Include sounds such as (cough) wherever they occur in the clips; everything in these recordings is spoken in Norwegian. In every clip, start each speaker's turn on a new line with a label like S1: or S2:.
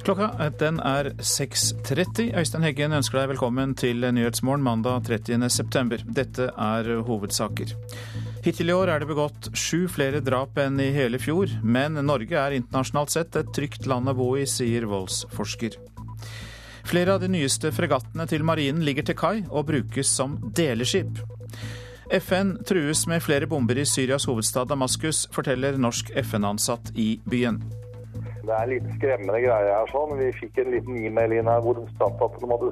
S1: Klokka den er 6.30. Øystein Heggen ønsker deg velkommen til Nyhetsmorgen mandag 30.9. Dette er hovedsaker. Hittil i år er det begått sju flere drap enn i hele fjor, men Norge er internasjonalt sett et trygt land å bo i, sier voldsforsker. Flere av de nyeste fregattene til marinen ligger til kai og brukes som deleskip. FN trues med flere bomber i Syrias hovedstad Damaskus, forteller norsk FN-ansatt i byen.
S2: Det er en litt skremmende greie her. sånn. Vi fikk en liten e-mail inn her hvor det sto at de hadde,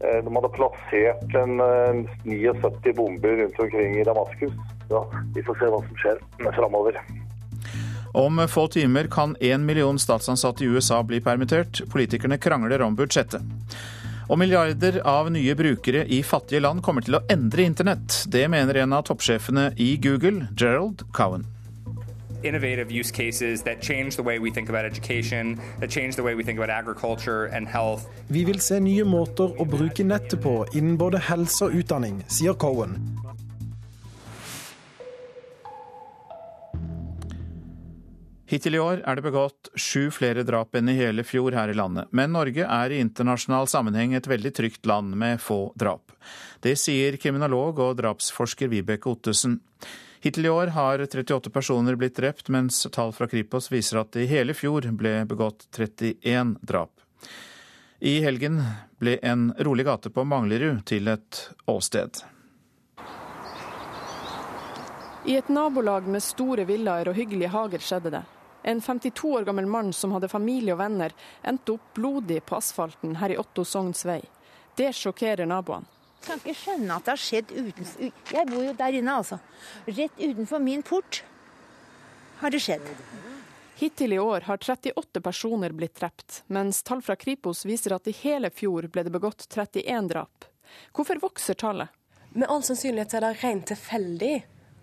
S2: eh, de hadde plassert en, en 79 bomber rundt omkring i Damaskus. Ja, vi får se hva som skjer framover.
S1: Om få timer kan én million statsansatte i USA bli permittert. Politikerne krangler om budsjettet. Og milliarder av nye brukere i fattige land kommer til å endre internett. Det mener en av toppsjefene i Google, Gerald Cowan
S3: innovative use cases that change the way we think about education, that change the way we think about agriculture and health.
S4: Vi vil se nye måter å bruke nettet på innen både helse og utdanning, sier Cohen.
S1: Hittil i år er det begått sju flere drap enn i hele fjor her i landet. Men Norge er i internasjonal sammenheng et veldig trygt land med få drap. Det sier kriminolog og drapsforsker Vibeke Ottesen. Hittil i år har 38 personer blitt drept, mens tall fra Kripos viser at det i hele fjor ble begått 31 drap. I helgen ble en rolig gate på Manglerud til et åsted.
S5: I et nabolag med store villaer og hyggelige hager skjedde det. En 52 år gammel mann som hadde familie og venner, endte opp blodig på asfalten her i Otto Sogns vei. Det sjokkerer naboene.
S6: Kan ikke skjønne at det har skjedd utenfor Jeg bor jo der inne, altså. Rett utenfor min port har det skjedd.
S5: Hittil i år har 38 personer blitt drept, mens tall fra Kripos viser at i hele fjor ble det begått 31 drap. Hvorfor vokser tallet?
S7: Med all sannsynlighet er det rent tilfeldig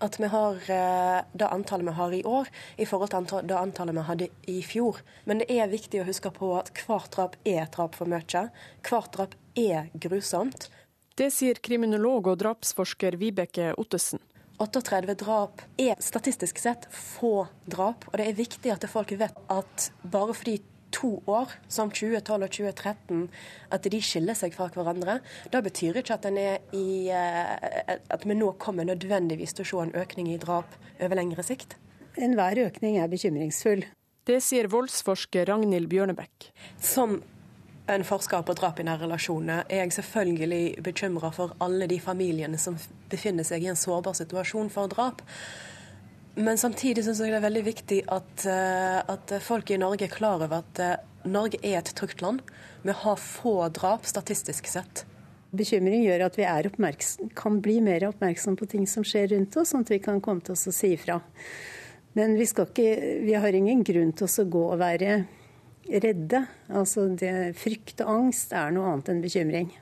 S7: at vi har eh, det antallet vi har i år, i forhold til det antallet vi hadde i fjor. Men det er viktig å huske på at hvert drap er et drap for mye. Hvert drap er grusomt.
S5: Det sier kriminolog og drapsforsker Vibeke Ottesen.
S7: 38 drap er statistisk sett få drap, og det er viktig at folk vet at bare fordi to år, som 2012 og 2013, at de skiller seg fra hverandre. Da betyr ikke at, i, eh, at vi nå kommer nødvendigvis til å se en økning i drap over lengre sikt.
S8: Enhver økning er bekymringsfull.
S5: Det sier voldsforsker Ragnhild Bjørnebekk.
S7: Som en forsker på drap i nære relasjoner, er jeg selvfølgelig bekymra for alle de familiene som befinner seg i en sårbar situasjon for drap. Men samtidig syns jeg det er veldig viktig at, eh, at, folk i Norge er klar over at eh, Norge er et trygt land. Vi har få drap statistisk sett.
S8: Bekymring gjør at vi kan bli mer oppmerksom på ting som skjer rundt oss, sånn at vi kan komme til oss og si ifra. Men vi, ikke, vi har ingen grunn til oss å gå og være redde. Altså det, frykt og angst er noe annet enn bekymring.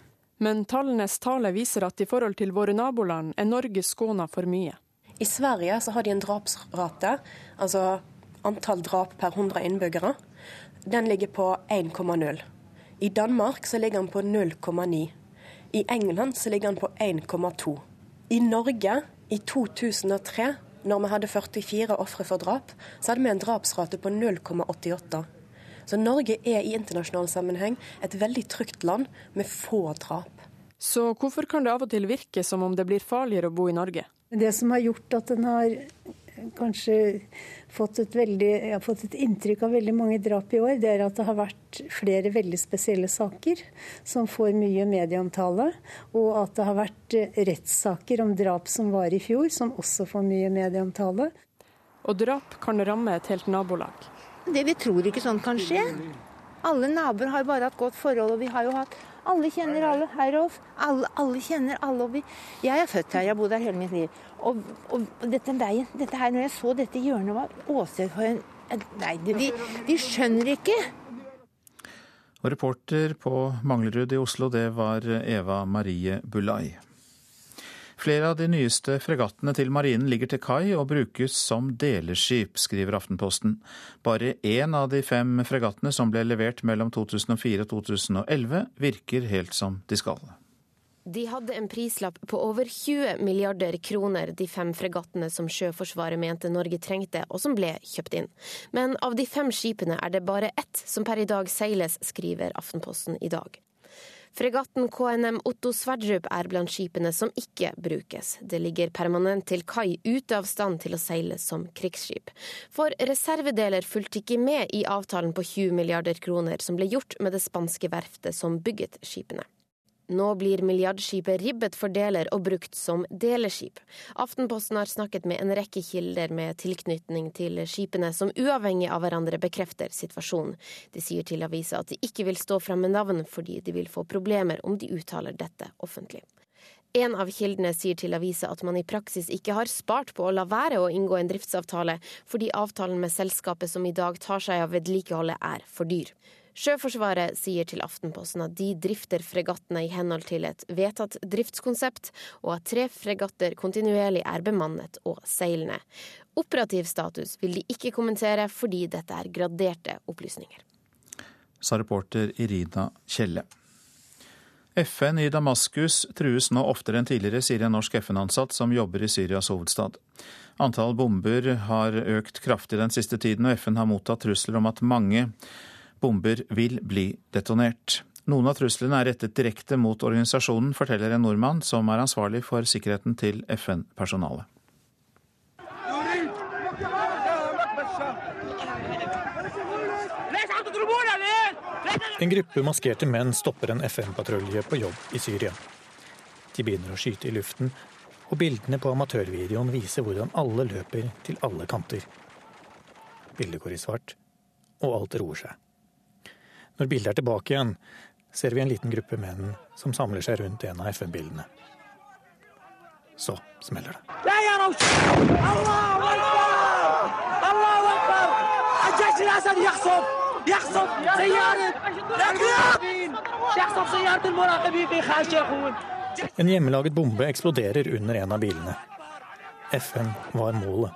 S5: Men tallenes tale viser at i forhold til våre naboland er Norge skåna for mye.
S7: I Sverige så har de en drapsrate, altså antall drap per 100 innbyggere. Den ligger på 1,0. I Danmark så ligger den på 0,9. I England så ligger den på 1,2. I Norge i 2003, når vi hadde 44 ofre for drap, så hadde vi en drapsrate på 0,88. Så Norge er i internasjonal sammenheng et veldig trygt land med få drap.
S5: Så hvorfor kan det av og til virke som om det blir farligere å bo i Norge?
S8: Det som har gjort at den har kanskje fått et, veldig, jeg har fått et inntrykk av veldig mange drap i år, det er at det har vært flere veldig spesielle saker som får mye medieomtale. Og at det har vært rettssaker om drap som var i fjor, som også får mye medieomtale.
S5: Og drap kan ramme et helt nabolag.
S6: Det Vi tror ikke sånn kan skje. Alle naboer har bare hatt godt forhold, og vi har jo hatt Alle kjenner alle her Rolf. alle, alle kjenner alle. Vi, jeg er født her, jeg har bodd her hele mitt liv. Og, og, dette veien, dette her, når jeg så dette hjørnet, var åsted for en Nei, vi, vi skjønner ikke.
S1: Og reporter på Manglerud i Oslo, det var Eva Marie Bulai. Flere av de nyeste fregattene til marinen ligger til kai og brukes som deleskip, skriver Aftenposten. Bare én av de fem fregattene som ble levert mellom 2004 og 2011, virker helt som de skal.
S9: De hadde en prislapp på over 20 milliarder kroner, de fem fregattene som Sjøforsvaret mente Norge trengte, og som ble kjøpt inn. Men av de fem skipene er det bare ett som per i dag seiles, skriver Aftenposten i dag. Fregatten KNM Otto Sverdrup er blant skipene som ikke brukes. Det ligger permanent til kai, ute av stand til å seile som krigsskip. For reservedeler fulgte ikke med i avtalen på 20 milliarder kroner som ble gjort med det spanske verftet som bygget skipene. Nå blir milliardskipet ribbet for deler og brukt som deleskip. Aftenposten har snakket med en rekke kilder med tilknytning til skipene, som uavhengig av hverandre bekrefter situasjonen. De sier til avisa at de ikke vil stå frem med navn, fordi de vil få problemer om de uttaler dette offentlig. En av kildene sier til avisa at man i praksis ikke har spart på å la være å inngå en driftsavtale, fordi avtalen med selskapet som i dag tar seg av vedlikeholdet, er for dyr. Sjøforsvaret sier til Aftenposten at de drifter fregattene i henhold til et vedtatt driftskonsept, og at tre fregatter kontinuerlig er bemannet og seilende. Operativ status vil de ikke kommentere fordi dette er graderte opplysninger.
S1: Sa reporter Irina Kjelle. FN i Damaskus trues nå oftere enn tidligere, sier en norsk FN-ansatt som jobber i Syrias hovedstad. Antall bomber har økt kraftig den siste tiden, og FN har mottatt trusler om at mange bomber vil bli detonert. Noen av truslene er rettet direkte mot organisasjonen, forteller en nordmann som er ansvarlig for sikkerheten til FN-personalet.
S10: En gruppe maskerte menn stopper en FN-patrulje på jobb i Syria. De begynner å skyte i luften, og bildene på amatørvideoen viser hvordan alle løper til alle kanter. Bildet går i svart, og alt roer seg. Når bildet er tilbake igjen, ser vi en liten gruppe menn som samler seg rundt en av FN-bildene. Så smeller det. En hjemmelaget bombe eksploderer under en av bilene. FN var målet.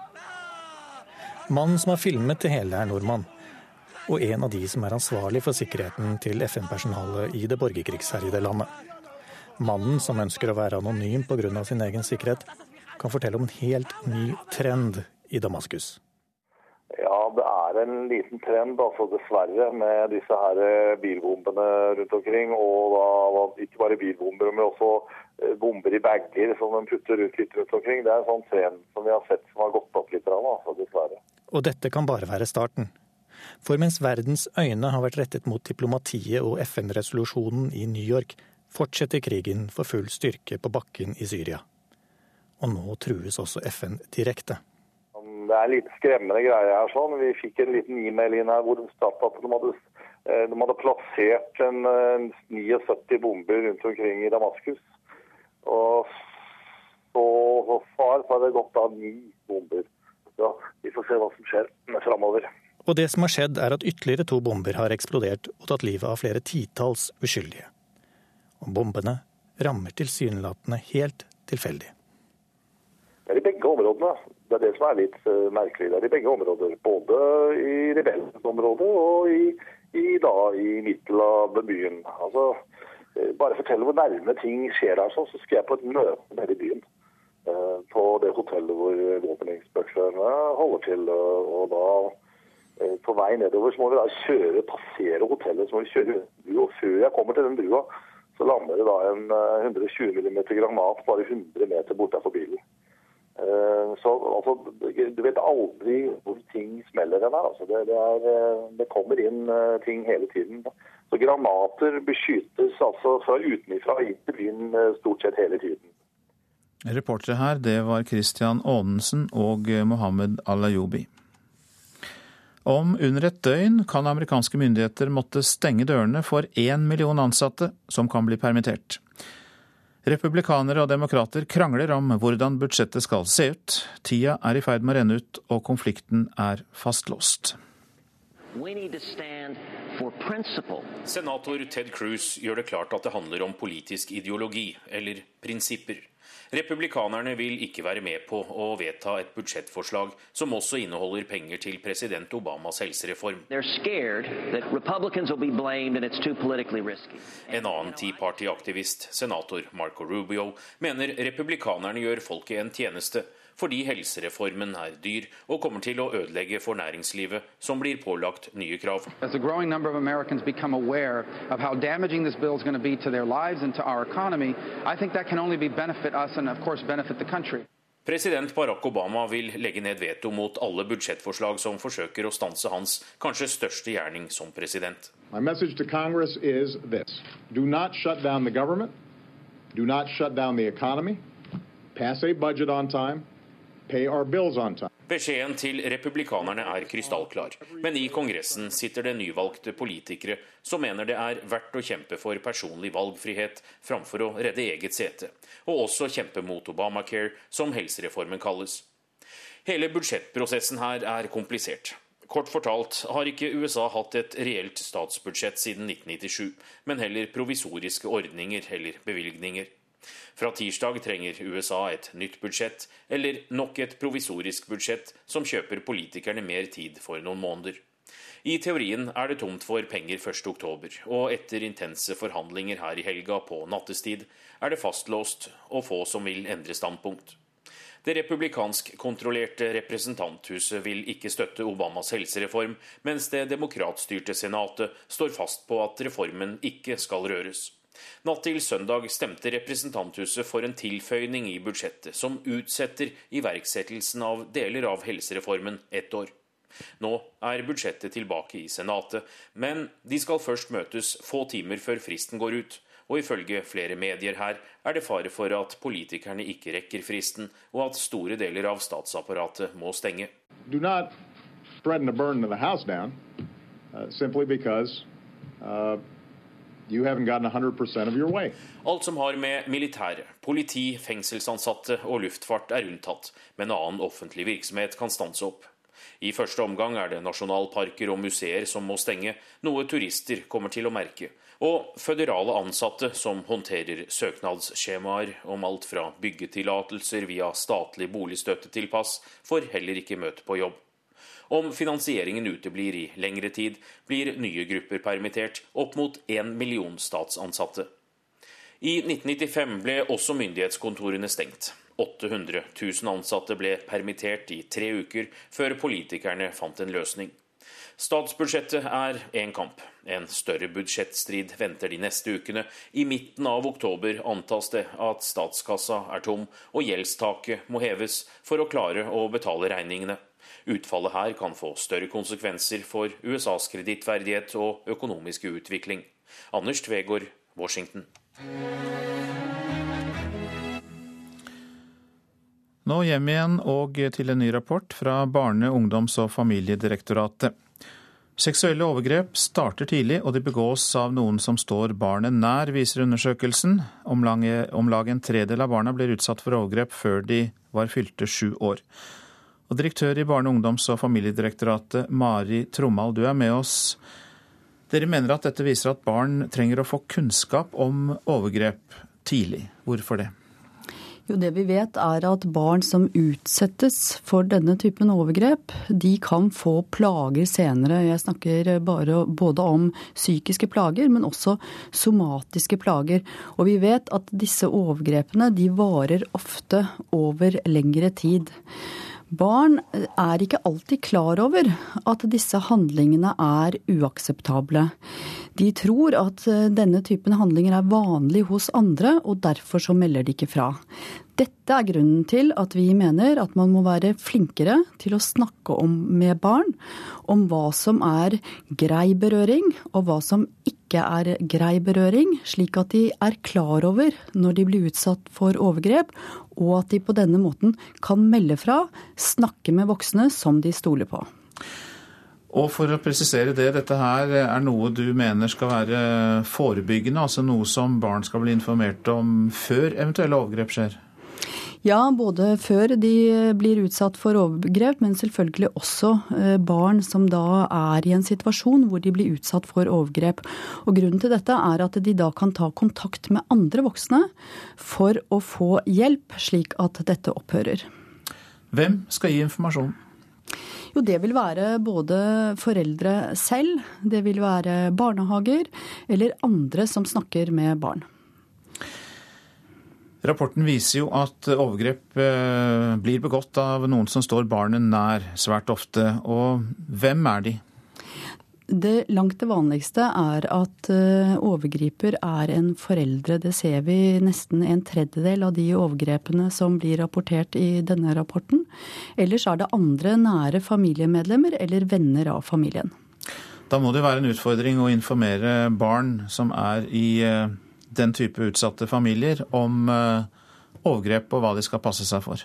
S10: Mannen som har filmet det hele, er nordmann og en av de som er ansvarlig for sikkerheten til FN-personalet i det borgerkrigsherjede landet. Mannen, som ønsker å være anonym pga. sin egen sikkerhet, kan fortelle om en helt ny trend i Damaskus.
S2: Ja, det er en liten trend, altså dessverre, med disse her eh, bilbombene rundt omkring. Og da, ikke bare bilbomber, men også eh, bomber i bager som de putter rundt litt rundt omkring. Det er en sånn trend som vi har sett som har gått opp litt, altså, dessverre.
S10: Og dette kan bare være starten. For mens verdens øyne har vært rettet mot diplomatiet og FN-resolusjonen i New York, fortsetter krigen for full styrke på bakken i Syria. Og nå trues også FN direkte.
S2: Det er litt skremmende greie her. sånn. Vi fikk en liten e-mail inn her hvor det stod at de hadde, eh, de hadde plassert en, en 79 bomber rundt omkring i Damaskus. Og så far så har det gått av ni bomber. Så vi får se hva som skjer framover.
S10: Og det som har skjedd, er at ytterligere to bomber har eksplodert og tatt livet av flere titalls uskyldige. Og bombene rammer tilsynelatende helt tilfeldig.
S2: Det er i begge områdene. Det er det som er litt uh, merkelig. Det er i begge områder. Både i rebellens og i, i, da, i midten av byen. Altså, uh, bare fortell hvor nærme ting skjer der, så skal jeg på et møte nede i byen. Uh, på det hotellet hvor våpeninspektørene holder til. og da Eh, på vei nedover så må vi da kjøre, passere hotellet. Så må vi kjøre brua. Før jeg kommer til den brua, så lander det da en 120 eh, mm granat bare 100 meter bortafor bilen. Eh, så altså, du vet aldri hvor ting smeller hen her. Altså, det, det, er, det, kommer inn ting hele tiden. Så granater beskyttes altså fra utenfra inn til byen stort sett hele tiden.
S1: Reportere her, det var Christian Aanensen og Mohammed Alayobi. Om under et døgn kan amerikanske myndigheter måtte stenge dørene for én million ansatte som kan bli permittert. Republikanere og demokrater krangler om hvordan budsjettet skal se ut. Tida er i ferd med å renne ut, og konflikten er fastlåst.
S11: Senator Ted Cruz gjør det klart at det handler om politisk ideologi, eller prinsipper. Republikanerne vil ikke være med på å vedta et budsjettforslag som også inneholder penger til president Obamas helsereform. En annen Tea Party-aktivist, senator Marco Rubio, mener republikanerne gjør folket en tjeneste fordi helsereformen er dyr og kommer til å ødelegge for næringslivet, som blir pålagt nye krav. President Barack Obama vil legge ned veto mot alle budsjettforslag som forsøker å stanse hans kanskje største gjerning som president. My message to Congress is this. Do not shut down the government. Do not shut down the economy. Pass a budget on time Beskjeden til republikanerne er krystallklar, men i Kongressen sitter det nyvalgte politikere som mener det er verdt å kjempe for personlig valgfrihet framfor å redde eget sete, og også kjempe mot Obamacare, som helsereformen kalles. Hele budsjettprosessen her er komplisert. Kort fortalt har ikke USA hatt et reelt statsbudsjett siden 1997, men heller provisoriske ordninger eller bevilgninger. Fra tirsdag trenger USA et nytt budsjett, eller nok et provisorisk budsjett som kjøper politikerne mer tid for noen måneder. I teorien er det tomt for penger 1.10, og etter intense forhandlinger her i helga på nattestid er det fastlåst og få som vil endre standpunkt. Det republikansk-kontrollerte representanthuset vil ikke støtte Obamas helsereform, mens det demokratstyrte senatet står fast på at reformen ikke skal røres. Natt til søndag stemte representanthuset for en tilføyning i budsjettet som utsetter iverksettelsen av deler av helsereformen ett år. Nå er budsjettet tilbake i Senatet, men de skal først møtes få timer før fristen går ut. Og ifølge flere medier her er det fare for at politikerne ikke rekker fristen, og at store deler av statsapparatet må stenge. Do not threaten to burn the house down, uh, Alt som har med militære, politi, fengselsansatte og luftfart er unntatt, men annen offentlig virksomhet kan stanse opp. I første omgang er det nasjonalparker og museer som må stenge, noe turister kommer til å merke. Og føderale ansatte som håndterer søknadsskjemaer om alt fra byggetillatelser via statlig boligstøtte til pass, får heller ikke møte på jobb. Om finansieringen uteblir i lengre tid, blir nye grupper permittert, opp mot én million statsansatte. I 1995 ble også myndighetskontorene stengt. 800 000 ansatte ble permittert i tre uker før politikerne fant en løsning. Statsbudsjettet er én kamp. En større budsjettstrid venter de neste ukene. I midten av oktober antas det at statskassa er tom og gjeldstaket må heves for å klare å betale regningene. Utfallet her kan få større konsekvenser for USAs kredittverdighet og økonomiske utvikling. Anders Tvegård, Washington.
S1: Nå hjem igjen og til en ny rapport fra Barne-, ungdoms- og familiedirektoratet. Seksuelle overgrep starter tidlig, og de begås av noen som står barnet nær, viser undersøkelsen. Om lag en tredel av barna blir utsatt for overgrep før de var fylte sju år. Og direktør i Barne-, ungdoms- og familiedirektoratet, Mari Trommal, du er med oss. Dere mener at dette viser at barn trenger å få kunnskap om overgrep tidlig. Hvorfor det?
S12: Jo, Det vi vet er at barn som utsettes for denne typen overgrep, de kan få plager senere. Jeg snakker bare både om psykiske plager, men også somatiske plager. Og vi vet at disse overgrepene de varer ofte over lengre tid. Barn er ikke alltid klar over at disse handlingene er uakseptable. De tror at eh, denne typen handlinger er vanlig hos andre, og derfor så melder de ikke fra. Dette er grunnen til at vi mener at man må være flinkere til å snakke om med barn om hva som er grei berøring, og hva som ikke er grei berøring, slik at de er klar over når de blir utsatt for overgrep, og at de på denne måten kan melde fra, snakke med voksne som de stoler på.
S1: Og for å presisere det, dette her er noe du mener skal være forebyggende, altså noe som barn skal bli informert om før eventuelle overgrep skjer?
S12: Ja, både før de blir utsatt for overgrep, men selvfølgelig også eh, barn som da er i en situasjon hvor de blir utsatt for overgrep. Og Grunnen til dette er at de da kan ta kontakt med andre voksne for å få hjelp, slik at dette opphører.
S1: Hvem skal gi informasjon?
S12: Jo, det vil være både foreldre selv, det vil være barnehager eller andre som snakker med barn.
S1: Rapporten viser jo at overgrep eh, blir begått av noen som står barnet nær, svært ofte. Og hvem er de?
S12: Det langt det vanligste er at eh, overgriper er en foreldre. Det ser vi nesten en tredjedel av de overgrepene som blir rapportert i denne rapporten. Ellers er det andre nære familiemedlemmer eller venner av familien.
S1: Da må det være en utfordring å informere barn som er i eh, den type utsatte familier om eh, overgrep og hva de skal passe seg for?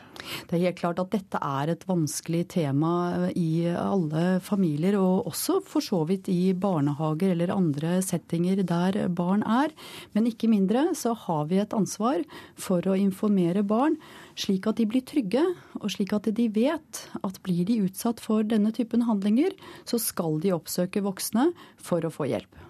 S12: Det er helt klart at dette er et vanskelig tema i alle familier, og også for så vidt i barnehager eller andre settinger der barn er. Men ikke mindre så har vi et ansvar for å informere barn slik at de blir trygge, og slik at de vet at blir de utsatt for denne typen handlinger, så skal de oppsøke voksne for å få hjelp.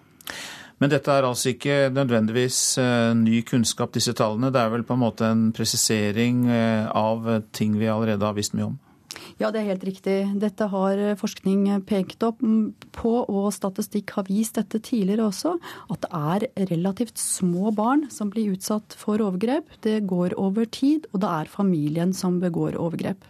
S1: Men dette er altså ikke nødvendigvis eh, ny kunnskap, disse tallene. Det er vel på en måte en presisering eh, av ting vi allerede har visst mye om?
S12: Ja, det er helt riktig. Dette har forskning pekt opp på, og statistikk har vist dette tidligere også, at det er relativt små barn som blir utsatt for overgrep. Det går over tid, og det er familien som begår overgrep.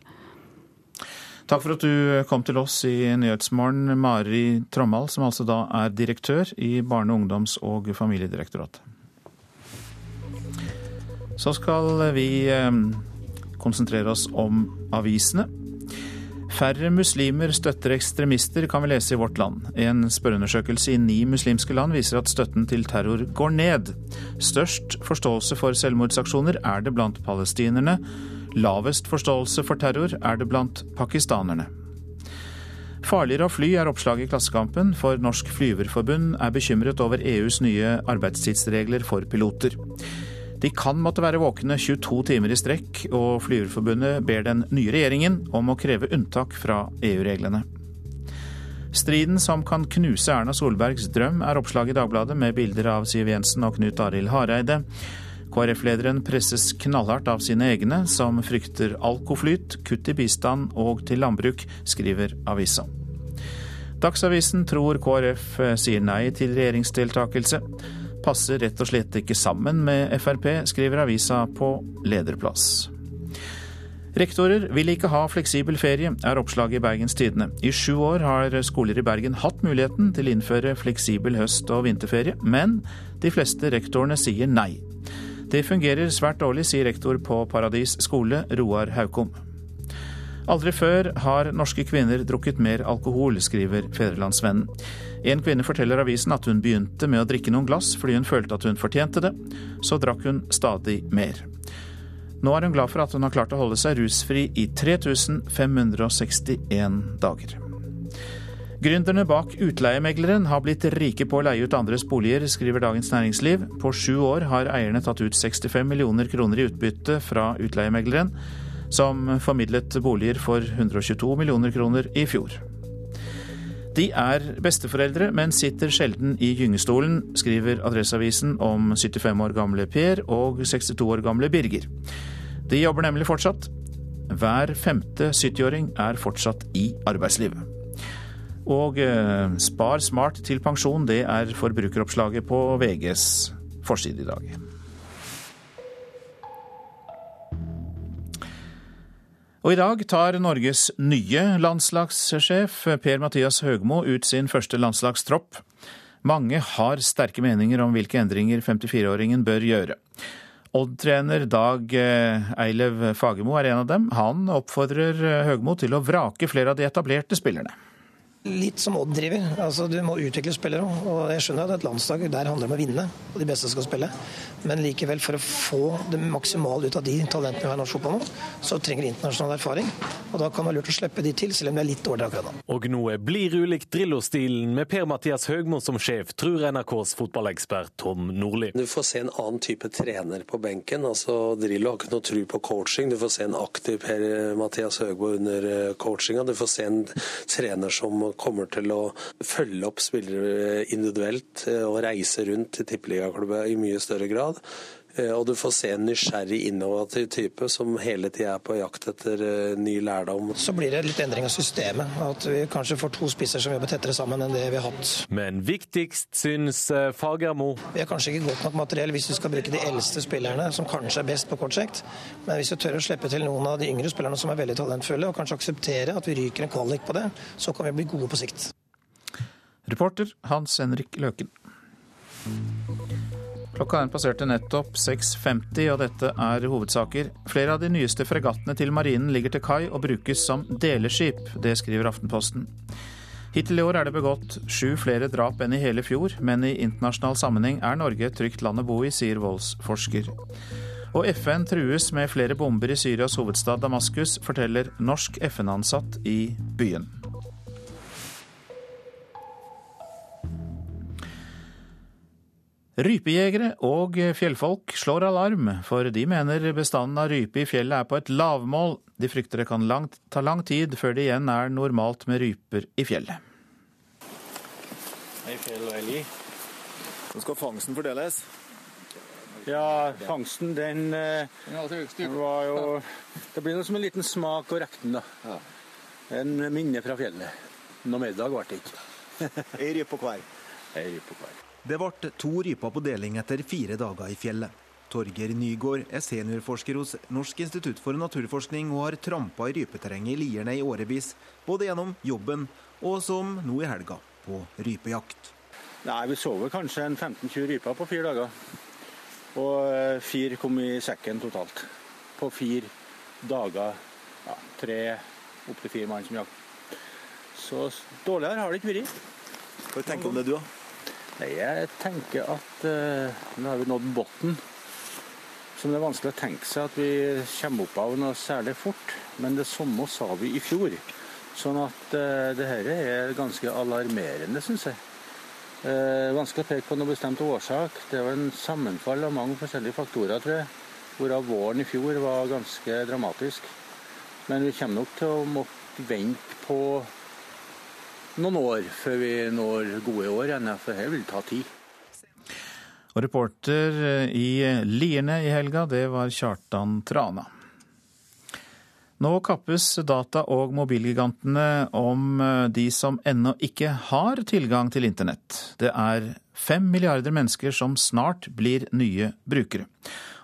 S1: Takk for at du kom til oss i Nyhetsmorgen, Mari Trommal, som altså da er direktør i Barne-, ungdoms- og familiedirektoratet. Så skal vi eh, konsentrere oss om avisene. Færre muslimer støtter ekstremister, kan vi lese i Vårt Land. En spørreundersøkelse i ni muslimske land viser at støtten til terror går ned. Størst forståelse for selvmordsaksjoner er det blant palestinerne, Lavest forståelse for terror er det blant pakistanerne. Farligere å fly er oppslaget i Klassekampen, for Norsk Flyverforbund er bekymret over EUs nye arbeidstidsregler for piloter. De kan måtte være våkne 22 timer i strekk, og Flyverforbundet ber den nye regjeringen om å kreve unntak fra EU-reglene. Striden som kan knuse Erna Solbergs drøm, er oppslag i Dagbladet med bilder av Siv Jensen og Knut Arild Hareide. KrF-lederen presses knallhardt av sine egne, som frykter alkoflyt, kutt i bistand og til landbruk, skriver avisa. Dagsavisen tror KrF sier nei til regjeringsdeltakelse. Passer rett og slett ikke sammen med Frp, skriver avisa på lederplass. Rektorer vil ikke ha fleksibel ferie, er oppslaget i Bergens Tidende. I sju år har skoler i Bergen hatt muligheten til å innføre fleksibel høst- og vinterferie, men de fleste rektorene sier nei. Det fungerer svært dårlig, sier rektor på Paradis skole, Roar Haukom. Aldri før har norske kvinner drukket mer alkohol, skriver Fedrelandsvennen. En kvinne forteller avisen at hun begynte med å drikke noen glass fordi hun følte at hun fortjente det. Så drakk hun stadig mer. Nå er hun glad for at hun har klart å holde seg rusfri i 3561 dager. Gründerne bak Utleiemegleren har blitt rike på å leie ut andres boliger, skriver Dagens Næringsliv. På sju år har eierne tatt ut 65 millioner kroner i utbytte fra Utleiemegleren, som formidlet boliger for 122 millioner kroner i fjor. De er besteforeldre, men sitter sjelden i gyngestolen, skriver Adresseavisen om 75 år gamle Per og 62 år gamle Birger. De jobber nemlig fortsatt. Hver femte 70-åring er fortsatt i arbeidslivet. Og eh, Spar smart til pensjon, det er forbrukeroppslaget på VGs forside i dag. Og i dag tar Norges nye landslagssjef Per-Mathias Høgmo ut sin første landslagstropp. Mange har sterke meninger om hvilke endringer 54-åringen bør gjøre. Odd-trener Dag eh, Eilev Fagermo er en av dem. Han oppfordrer Høgmo til å vrake flere av de etablerte spillerne.
S13: Litt som Odd driver. Altså, du må utvikle spillere. og Jeg skjønner at et landslag der handler om å vinne, og de beste skal spille. Men likevel, for å få det maksimale ut av de talentene vi har i norsk fotball nå, så trenger de internasjonal erfaring. Og da kan det være lurt å slippe de til, selv om det er litt dårligere akkurat nå.
S14: Og noe blir ulikt Drillo-stilen med Per-Mathias Høgmo som sjef, tror NRKs fotballekspert Tom Nordli.
S15: Du får se en annen type trener på benken. altså Drillo har ikke noe tro på coaching. Du får se en aktiv Per-Mathias Høgmo under eh, coachinga. Du får se en trener som kommer til å følge opp spillere individuelt eh, og reise rundt til tippeligaklubber i mye større grad. Eh, og du får se en nysgjerrig, innovativ type som hele tida er på jakt etter eh, ny lærdom.
S13: Så blir det litt endring av systemet. At vi kanskje får to spisser som jobber tettere sammen enn det vi har hatt.
S14: Men viktigst syns Fagermo.
S13: Vi har kanskje ikke godt nok materiell hvis du skal bruke de eldste spillerne, som kanskje er best på kort sikt. Men hvis du tør å slippe til noen av de yngre spillerne som er veldig talentfulle, og kanskje akseptere at vi ryker en kvalik på det, så kan vi bli gode på sikt.
S1: Reporter Hans Henrik Løken. Klokka er passerte nettopp 6.50, og dette er hovedsaker. Flere av de nyeste fregattene til marinen ligger til kai og brukes som deleskip. Det skriver Aftenposten. Hittil i år er det begått sju flere drap enn i hele fjor, men i internasjonal sammenheng er Norge et trygt land å bo i, sier voldsforsker. Og FN trues med flere bomber i Syrias hovedstad Damaskus, forteller norsk FN-ansatt i byen. Rypejegere og fjellfolk slår alarm, for de mener bestanden av rype i fjellet er på et lavmål. De frykter det kan langt, ta lang tid før det igjen er normalt med ryper i fjellet.
S16: Hei, Fjell og elg. Nå skal fangsten fordeles.
S17: Ja, fangsten den, den var jo Det blir noe som en liten smak og rekten, da. En minne fra fjellet. Noe middag ble det ikke.
S16: Ei rype på hver.
S17: Ei rype på hver.
S18: Det ble to ryper på deling etter fire dager i fjellet. Torgeir Nygård er seniorforsker hos Norsk institutt for naturforskning og har trampa i rypeterrenget i Lierne i årevis, både gjennom jobben og som nå i helga, på rypejakt.
S17: Nei, Vi så vel kanskje en 15-20 ryper på fire dager. Og fire kom i sekken totalt. På fire dager. Ja, tre opptil fire mann som jakt. Så dårligere har det ikke vært.
S16: Hva tenker du om det, du, da?
S17: Nei, Jeg tenker at uh, nå har vi nådd bunnen. Som det er vanskelig å tenke seg at vi kommer opp av noe særlig fort. Men det samme sa vi i fjor. Sånn at uh, det her er ganske alarmerende, syns jeg. Uh, vanskelig å peke på noe bestemt årsak. Det er jo en sammenfall av mange forskjellige faktorer, tror jeg. Hvorav våren i fjor var ganske dramatisk. Men vi kommer nok til å måtte vente på noen år før vi når gode år igjen, for det vil ta tid.
S1: Og reporter i Lierne i helga, det var Kjartan Trana. Nå kappes data- og mobilgigantene om de som ennå ikke har tilgang til internett. Det er fem milliarder mennesker som snart blir nye brukere.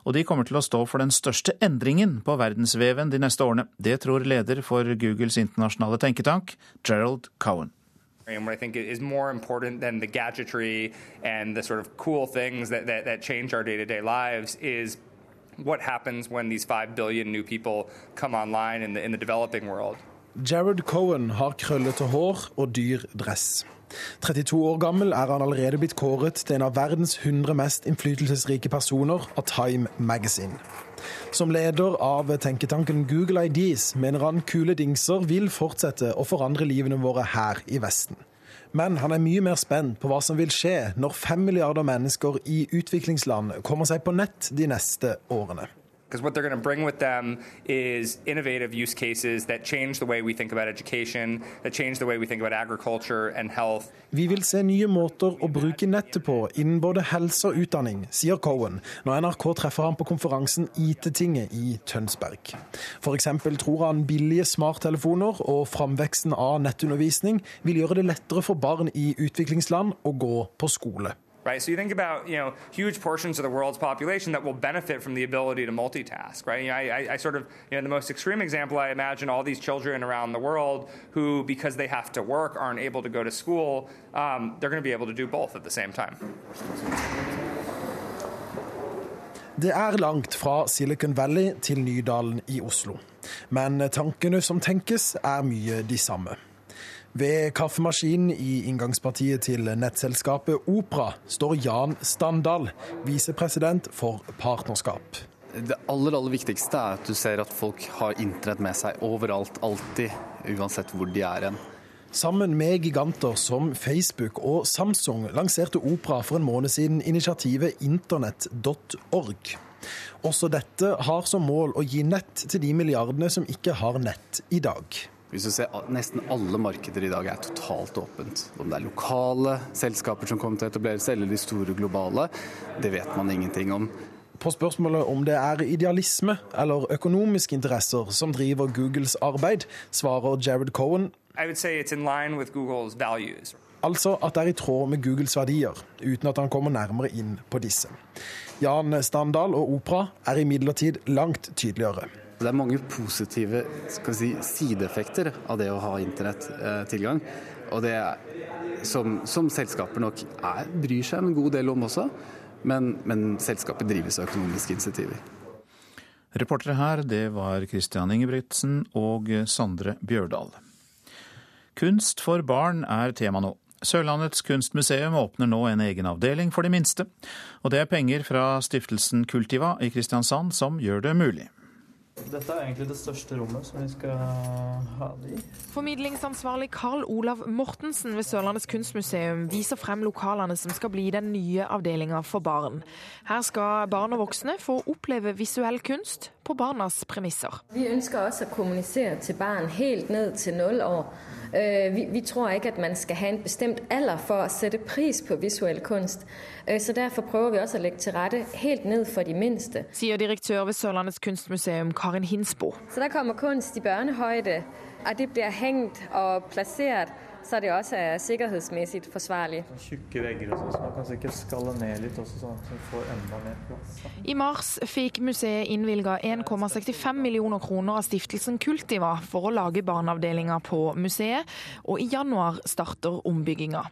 S1: Og de kommer til å stå for den største endringen på verdensveven de neste årene. Det tror leder for Googles internasjonale tenketank, Gerald Cowan.
S3: What I think is more important than the gadgetry and the sort of cool things that, that, that change our day to day lives is what happens when these 5 billion new people come online in the, in the developing world.
S4: Jared Cohen har krøllete hår og dyr dress. 32 år gammel er han allerede blitt kåret til en av verdens 100 mest innflytelsesrike personer av Time Magazine. Som leder av tenketanken Google IDs mener han kule dingser vil fortsette å forandre livene våre her i Vesten. Men han er mye mer spent på hva som vil skje når fem milliarder mennesker i utviklingsland kommer seg på nett de neste årene.
S3: Because what they're going to bring with them is innovative use cases that change the way we think about education, that change the way we think about agriculture and health.
S4: Vi vil se nye måter å bruke nettet på innen både helse og utdanning, sier Cohen når NRK treffer ham på konferansen IT-tinget i Tønsberg. F.eks. tror han billige smarttelefoner og framveksten av nettundervisning vil gjøre det lettere for barn i utviklingsland å gå på skole.
S3: Right, so you think about you know huge portions of the world's population that will benefit from the ability to multitask. Right, you know, I, I sort of you know the most extreme example I imagine all these children around the world who because they have to work aren't able to go to school. Um, they're going to be able to do both at the same time.
S4: Det er langt fra Silicon Valley til Nydalen i Oslo. Men tankene som tenkes, er mye de samme. Ved kaffemaskinen i inngangspartiet til nettselskapet Opera står Jan Standal, visepresident for partnerskap.
S19: Det aller, aller viktigste er at du ser at folk har internett med seg overalt, alltid, uansett hvor de er hen.
S4: Sammen med giganter som Facebook og Samsung lanserte Opera for en måned siden initiativet internett.org. Også dette har som mål å gi nett til de milliardene som ikke har nett i dag.
S19: Hvis du ser Nesten alle markeder i dag er totalt åpent. Om det er lokale selskaper som kommer til å etablere seg, eller de store globale, det vet man ingenting om.
S4: På spørsmålet om det er idealisme eller økonomiske interesser som driver Googles arbeid, svarer Jared Cohen Altså at det er i tråd med Googles verdier, uten at han kommer nærmere inn på disse. Jan Standal og Opera er imidlertid langt tydeligere.
S19: Det er mange positive si, sideeffekter av det å ha internettilgang. Og det som, som selskaper nok er, bryr seg en god del om også. Men, men selskapet drives av økonomiske insentiver.
S1: Reportere her, det var Christian Ingebrigtsen og Sondre Bjørdal. Kunst for barn er tema nå. Sørlandets kunstmuseum åpner nå en egen avdeling for de minste. Og det er penger fra stiftelsen Kultiva i Kristiansand som gjør det mulig.
S20: Dette er egentlig det største rommet som vi skal ha det i.
S5: Formidlingsansvarlig Karl Olav Mortensen ved Sørlandets kunstmuseum viser frem lokalene som skal bli den nye avdelinga for barn. Her skal barn og voksne få oppleve visuell kunst på barnas premisser.
S21: Vi ønsker også å kommunisere til barn helt ned til null år. Øh, vi, vi tror ikke at man skal ha en bestemt alder for å sette pris på visuell kunst. Øh, så Derfor prøver vi også å legge til rette helt ned for de minste.
S5: Sier direktør ved Sørlandets kunstmuseum Karin Hinsbo.
S21: Så der kommer kunst i børnehøyde, og det blir hengt og plassert så er det også er sikkerhetsmessig forsvarlig.
S20: Tjukke vegger og sånn, så man kan sikkert skalle ned litt også, sånn at man får enda mer plass.
S5: I mars fikk museet innvilga 1,65 millioner kroner av stiftelsen Kultiva for å lage barneavdelinga på museet, og i januar starter ombygginga.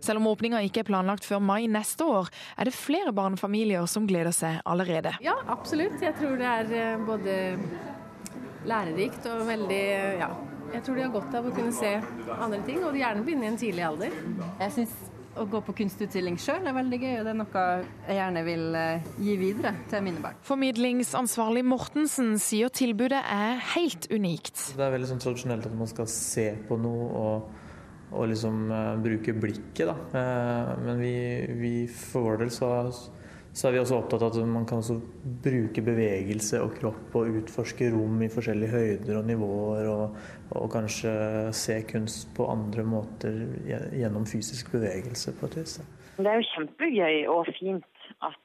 S5: Selv om åpninga ikke er planlagt før mai neste år, er det flere barnefamilier som gleder seg allerede.
S22: Ja, absolutt. Jeg tror det er eh, både lærerikt og veldig ja, jeg tror de har godt av å kunne se andre ting, og gjerne begynne i en tidlig alder.
S23: Jeg syns å gå på kunstutstilling sjøl er veldig gøy, og det er noe jeg gjerne vil eh, gi videre til mine barn.
S5: Formidlingsansvarlig Mortensen sier tilbudet er helt unikt.
S20: Det er veldig sånn tradisjonelt at man skal se på noe og, og liksom uh, bruke blikket, da. Uh, men vi, vi, for vår del så så er vi også opptatt av at man kan bruke bevegelse og kropp og utforske rom i forskjellige høyder og nivåer, og, og kanskje se kunst på andre måter gjennom fysisk bevegelse på et vis.
S24: Det er jo kjempegøy og fint at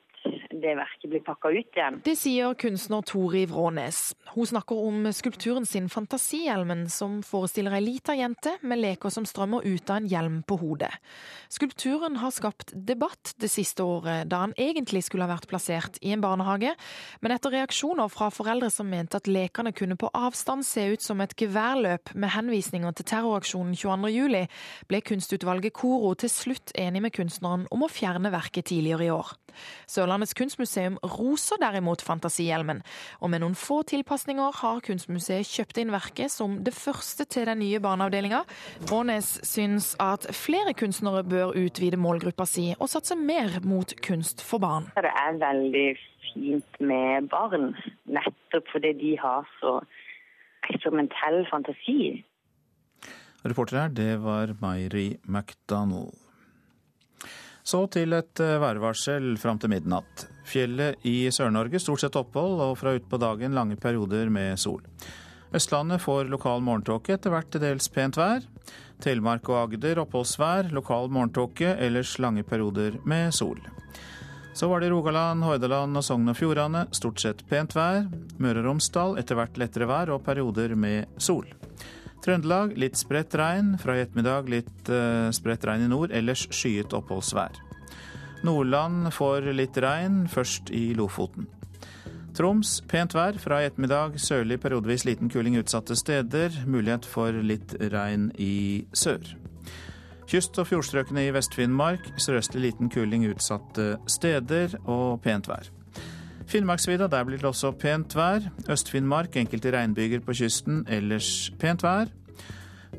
S24: det verket blir pakka ut igjen.
S5: Det sier kunstner Tori Vrånes. Hun snakker om skulpturen sin Fantasihjelmen, som forestiller ei lita jente med leker som strømmer ut av en hjelm på hodet. Skulpturen har skapt debatt det siste året, da han egentlig skulle ha vært plassert i en barnehage, men etter reaksjoner fra foreldre som mente at lekene kunne på avstand se ut som et geværløp med henvisninger til terroraksjonen 22.07, ble kunstutvalget Koro til slutt enig med kunstneren om å fjerne verket tidligere i år. Sørlandets kunstmuseum roser derimot Fantasihjelmen, og med noen få tilpasninger har Kunstmuseet kjøpt inn verket som det første til den nye barneavdelinga. Rånes syns at flere kunstnere bør utvide målgruppa si og satse mer mot kunst for barn.
S24: Det er veldig fint med barn, nettopp fordi de har så eksperimentell fantasi.
S1: Reporter her, det var Mairi McDonald. Så til et eh, værvarsel fram til midnatt. Fjellet i Sør-Norge stort sett opphold, og fra utpå dagen lange perioder med sol. Østlandet får lokal morgentåke, etter hvert til dels pent vær. Telemark og Agder oppholdsvær, lokal morgentåke, ellers lange perioder med sol. Så var det Rogaland, Hordaland og Sogn og Fjordane stort sett pent vær. Møre og Romsdal etter hvert lettere vær og perioder med sol. Trøndelag litt spredt regn. Fra i ettermiddag litt uh, spredt regn i nord, ellers skyet oppholdsvær. Nordland får litt regn, først i Lofoten. Troms pent vær. Fra i ettermiddag sørlig periodevis liten kuling utsatte steder. Mulighet for litt regn i sør. Kyst- og fjordstrøkene i Vest-Finnmark sørøstlig liten kuling utsatte steder og pent vær. Finnmarksvidda, der blir det også pent vær. Øst-Finnmark enkelte regnbyger på kysten, ellers pent vær.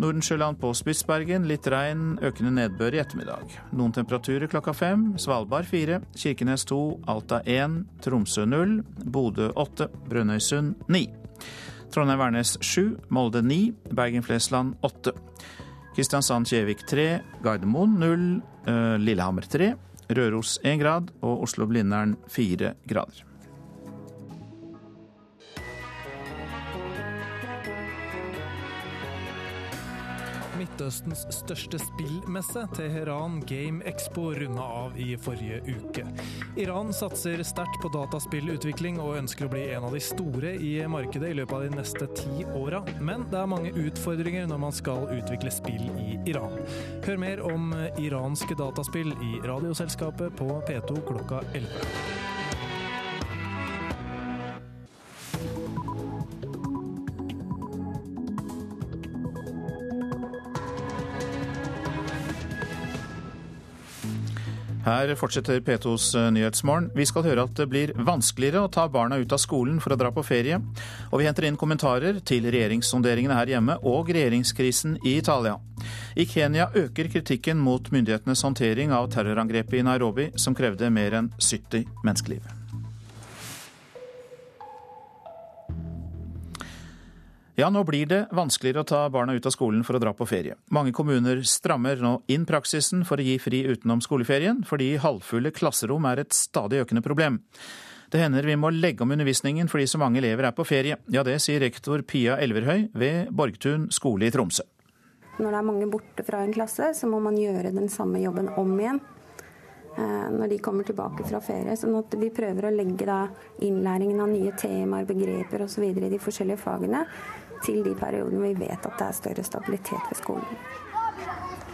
S1: Nordensjøland på Spitsbergen litt regn, økende nedbør i ettermiddag. Noen temperaturer klokka fem. Svalbard fire, Kirkenes to, Alta én, Tromsø null, Bodø åtte, Brønnøysund ni. Trondheim-Værnes sju, Molde ni, Bergen-Flesland åtte. Kristiansand-Kjevik tre, Gardermoen null, eh, Lillehammer tre, Røros én grad og Oslo-Blindern fire grader.
S25: Midtøstens største spillmesse, Teheran Game Expo, runda av i forrige uke. Iran satser sterkt på dataspillutvikling og ønsker å bli en av de store i markedet i løpet av de neste ti åra, men det er mange utfordringer når man skal utvikle spill i Iran. Hør mer om iranske dataspill i Radioselskapet på P2 klokka 11.
S1: Her fortsetter P2s eh, Nyhetsmorgen. Vi skal høre at det blir vanskeligere å ta barna ut av skolen for å dra på ferie. Og vi henter inn kommentarer til regjeringssonderingene her hjemme og regjeringskrisen i Italia. I Kenya øker kritikken mot myndighetenes håndtering av terrorangrepet i Nairobi, som krevde mer enn 70 menneskeliv. Ja, nå blir det vanskeligere å ta barna ut av skolen for å dra på ferie. Mange kommuner strammer nå inn praksisen for å gi fri utenom skoleferien, fordi halvfulle klasserom er et stadig økende problem. Det hender vi må legge om undervisningen fordi så mange elever er på ferie. Ja, det sier rektor Pia Elverhøy ved Borgtun skole i Tromsø.
S26: Når det er mange borte fra en klasse, så må man gjøre den samme jobben om igjen eh, når de kommer tilbake fra ferie. sånn at vi prøver å legge innlæringen av nye temaer, begreper osv. i de forskjellige fagene til de periodene vi vet at det er større stabilitet ved skolen.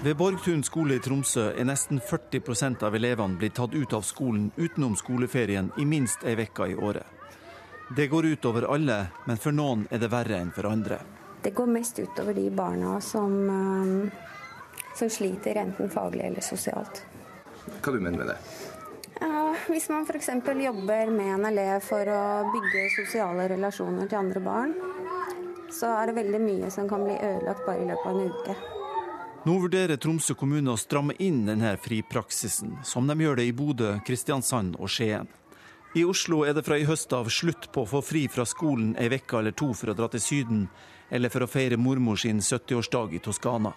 S27: Ved Borgtun skole i Tromsø er nesten 40% av elevene blitt tatt ut av skolen utenom skoleferien i minst ei uke i året. Det går ut over alle, men for noen er det verre enn for andre.
S26: Det går mest utover de barna som, um, som sliter, enten faglig eller sosialt.
S28: Hva du mener med det?
S26: Ja, hvis man f.eks. jobber med en elev for å bygge sosiale relasjoner til andre barn, så er det veldig mye som kan bli ødelagt bare i løpet av en uke.
S27: Nå vurderer Tromsø kommune å stramme inn denne fripraksisen, som de gjør det i Bodø, Kristiansand og Skien. I Oslo er det fra i høst av slutt på å få fri fra skolen ei uke eller to for å dra til Syden, eller for å feire mormor sin 70-årsdag i Toskana.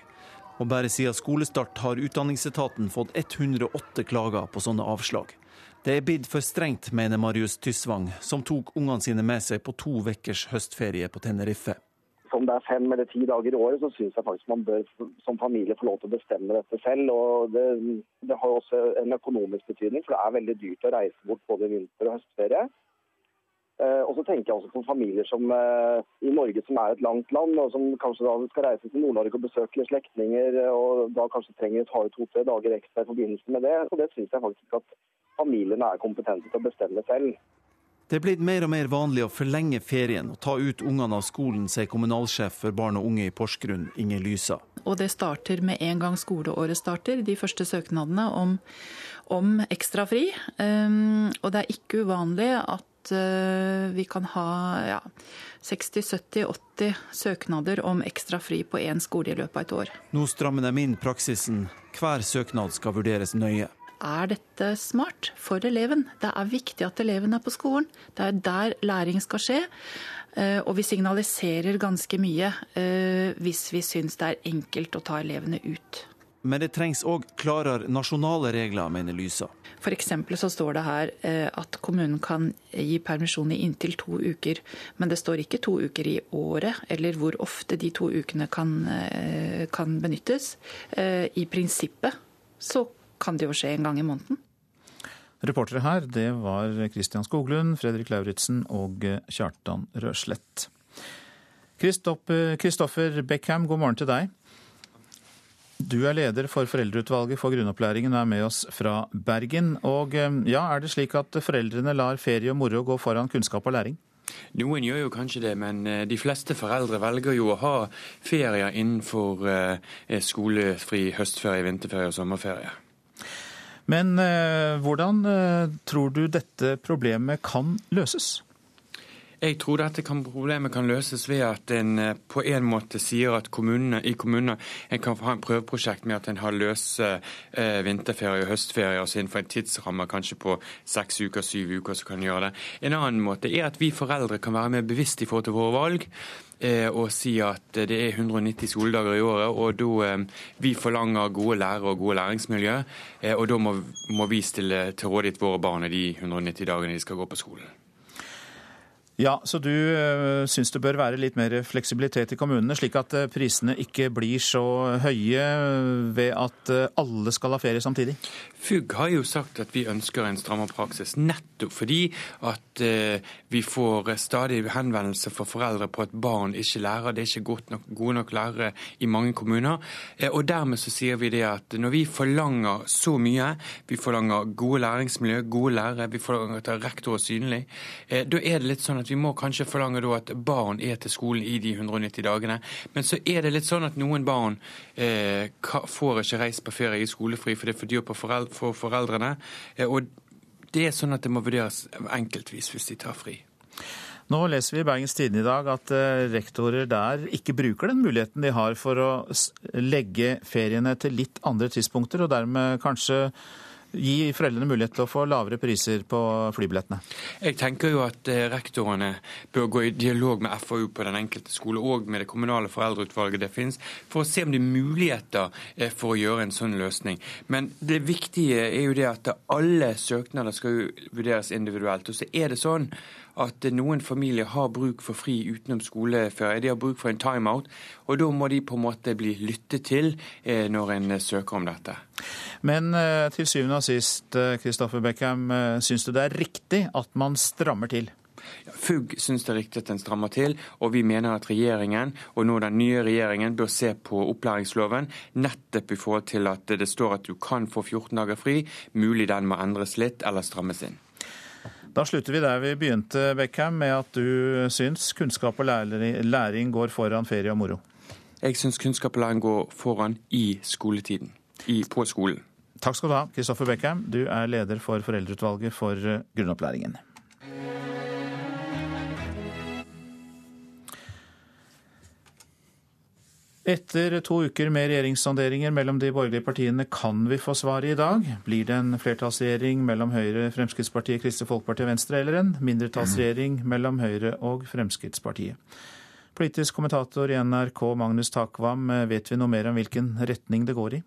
S27: Og bare siden skolestart har Utdanningsetaten fått 108 klager på sånne avslag. Det er blitt for strengt, mener Marius Tysvang, som tok ungene sine med seg på to ukers høstferie på Tenerife.
S29: Om det er fem eller ti dager i året, så syns jeg faktisk man bør som familie få lov til å bestemme dette selv. og Det, det har også en økonomisk betydning, for det er veldig dyrt å reise bort både vinter- og høstferie. Eh, og så tenker jeg også på familier som eh, i Norge som er et langt land, og som kanskje da skal reise til Nord-Norge og besøke slektninger, og da kanskje trenger å ta ut to-tre dager ekstra i forbindelse med det. Og det syns jeg faktisk at familiene er kompetente til å bestemme selv.
S27: Det er blitt mer og mer vanlig å forlenge ferien og ta ut ungene av skolen, sier kommunalsjef for barn og unge i Porsgrunn, Inger Lysa.
S30: Og det starter med en gang skoleåret starter, de første søknadene om, om ekstra fri. Um, og det er ikke uvanlig at uh, vi kan ha ja, 60-70-80 søknader om ekstra fri på én skole i løpet av et år.
S27: Nå strammer de inn praksisen. Hver søknad skal vurderes nøye
S30: er dette smart for eleven? Det er viktig at eleven er på skolen. Det er der læring skal skje. Eh, og vi signaliserer ganske mye eh, hvis vi syns det er enkelt å ta elevene ut.
S27: Men det trengs òg klarere nasjonale regler, mener Lysa.
S30: F.eks. så står det her eh, at kommunen kan gi permisjon i inntil to uker. Men det står ikke to uker i året, eller hvor ofte de to ukene kan, kan benyttes. I prinsippet så kan det jo skje en gang i måneden.
S1: Reportere her, det var Christian Skoglund, Fredrik Lauritzen og Kjartan Røslett. Kristoffer Beckham, god morgen til deg. Du er leder for Foreldreutvalget for grunnopplæringen og er med oss fra Bergen. Og ja, Er det slik at foreldrene lar ferie og moro gå foran kunnskap og læring?
S31: Noen gjør jo kanskje det, men eh, de fleste foreldre velger jo å ha ferier innenfor eh, skolefri høstferie, vinterferie og sommerferie.
S1: Men eh, hvordan eh, tror du dette problemet kan løses?
S31: Jeg tror dette kan, problemet kan løses ved at en eh, på en måte sier at kommunene, i kommunene en kan ha en prøveprosjekt med at en har løse eh, vinterferie og høstferie, altså innenfor en tidsramme kanskje på seks uker, syv uker, så kan en gjøre det. En annen måte er at vi foreldre kan være mer bevisst i forhold til våre valg eh, og si at det er 190 skoledager i året, og da eh, vi forlanger gode lærere og gode læringsmiljø. Eh, og da må, må vi stille til rådighet våre barn i de 190 dagene de skal gå på skolen.
S1: Ja, Så du uh, syns det bør være litt mer fleksibilitet i kommunene, slik at prisene ikke blir så høye ved at alle skal ha ferie samtidig?
S31: FUG har jo sagt at vi ønsker en strammere praksis, nettopp fordi at vi får stadig henvendelser fra foreldre på at barn ikke lærer. Det er ikke nok, gode nok lærere i mange kommuner. Og dermed så sier vi det at når vi forlanger så mye, vi forlanger gode læringsmiljø, gode lærere, vi forlanger at rektor er synlig, da er det litt sånn at vi må kanskje forlange at barn er til skolen i de 190 dagene. Men så er det litt sånn at noen barn eh, får ikke reist på ferie i skolefri, for det er for dyrt for foreldrene. Eh, og det er sånn at det må vurderes enkeltvis hvis de tar fri.
S1: Nå leser vi i Bergens Tidende i dag at eh, rektorer der ikke bruker den muligheten de har for å legge feriene til litt andre tidspunkter, og dermed kanskje gi foreldrene mulighet til å få lavere priser på flybillettene?
S31: Jeg tenker jo at eh, rektorene bør gå i dialog med FAU på den enkelte skole og med det kommunale foreldreutvalget det finnes, for å se om det er muligheter eh, for å gjøre en sånn løsning. Men det viktige er jo det at alle søknader skal vurderes individuelt. Og så er det sånn at noen familier har bruk for fri utenom skoleferie. De har bruk for en timeout, og da må de på en måte bli lyttet til eh, når en søker om dette.
S1: Men eh, til syvende og sist, Kristoffer Beckham, eh, syns du det er riktig at man strammer til?
S31: FUG syns det er riktig at den strammer til, og vi mener at regjeringen, og nå den nye regjeringen, bør se på opplæringsloven nettopp i forhold til at det står at du kan få 14 dager fri. Mulig den må endres litt eller strammes inn.
S1: Da slutter vi der vi begynte, Beckham, med at du syns kunnskap og læring går foran ferie og moro.
S31: Jeg syns kunnskap og læring går foran i skoletiden. I, på skolen.
S1: Takk skal du ha, Kristoffer Beckham. Du er leder for Foreldreutvalget for grunnopplæringen. Etter to uker med regjeringssonderinger mellom de borgerlige partiene kan vi få svaret i dag. Blir det en flertallsregjering mellom Høyre, Fremskrittspartiet, Kristelig Folkeparti og Venstre, eller en mindretallsregjering mellom Høyre og Fremskrittspartiet? Politisk kommentator i NRK Magnus Takvam, vet vi noe mer om hvilken retning det går i?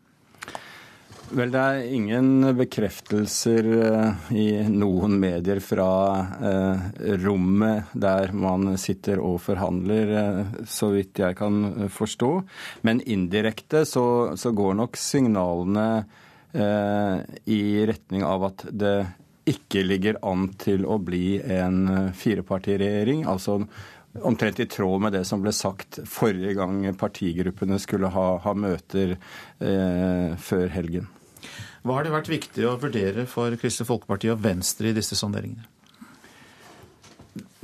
S32: Vel, det er ingen bekreftelser eh, i noen medier fra eh, rommet der man sitter og forhandler, eh, så vidt jeg kan forstå. Men indirekte så, så går nok signalene i retning av at det ikke ligger an til å bli en firepartiregjering. altså Omtrent i tråd med det som ble sagt forrige gang partigruppene skulle ha, ha møter eh, før helgen.
S1: Hva har det vært viktig å vurdere for Kristelig Folkeparti og Venstre i disse sonderingene?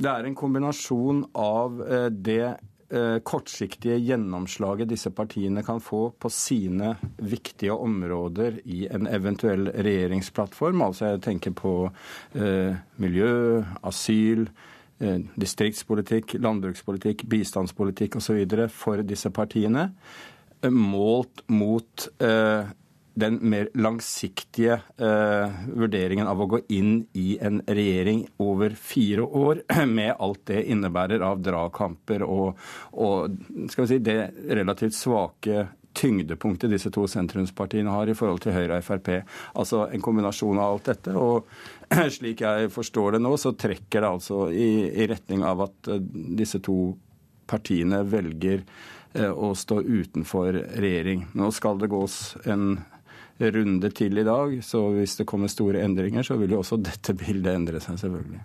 S32: Det er en kombinasjon av eh, det eh, kortsiktige gjennomslaget disse partiene kan få på sine viktige områder i en eventuell regjeringsplattform. Altså jeg tenker på eh, miljø, asyl, distriktspolitikk, landbrukspolitikk, bistandspolitikk osv. for disse partiene, målt mot eh, den mer langsiktige eh, vurderingen av å gå inn i en regjering over fire år, (clears throat) med alt det innebærer av dragkamper og, og skal vi si, det relativt svake tyngdepunktet disse to sentrumspartiene har i forhold til Høyre og Frp. Altså en kombinasjon av alt dette. Og (clears throat) slik jeg forstår det nå, så trekker det altså i, i retning av at eh, disse to partiene velger eh, å stå utenfor regjering. Nå skal det gås en runde til i dag, så hvis det kommer store endringer, så vil jo også dette bildet endre seg, selvfølgelig.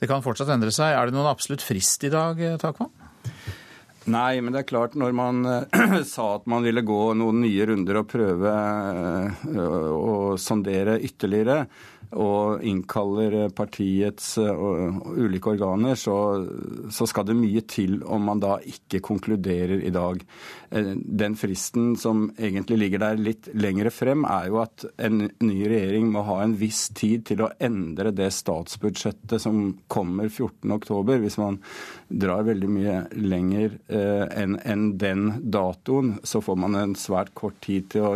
S1: Det kan fortsatt endre seg. Er det noen absolutt frist i dag, Takvam?
S32: Nei, men det er klart når man uh, (clears throat) sa at man ville gå noen nye runder og prøve uh, å sondere ytterligere, og innkaller partiets ulike organer, så, så skal det mye til om man da ikke konkluderer i dag. Den fristen som egentlig ligger der litt lengre frem, er jo at en ny regjering må ha en viss tid til å endre det statsbudsjettet som kommer 14.10. Hvis man drar veldig mye lenger eh, enn den datoen, så får man en svært kort tid til å,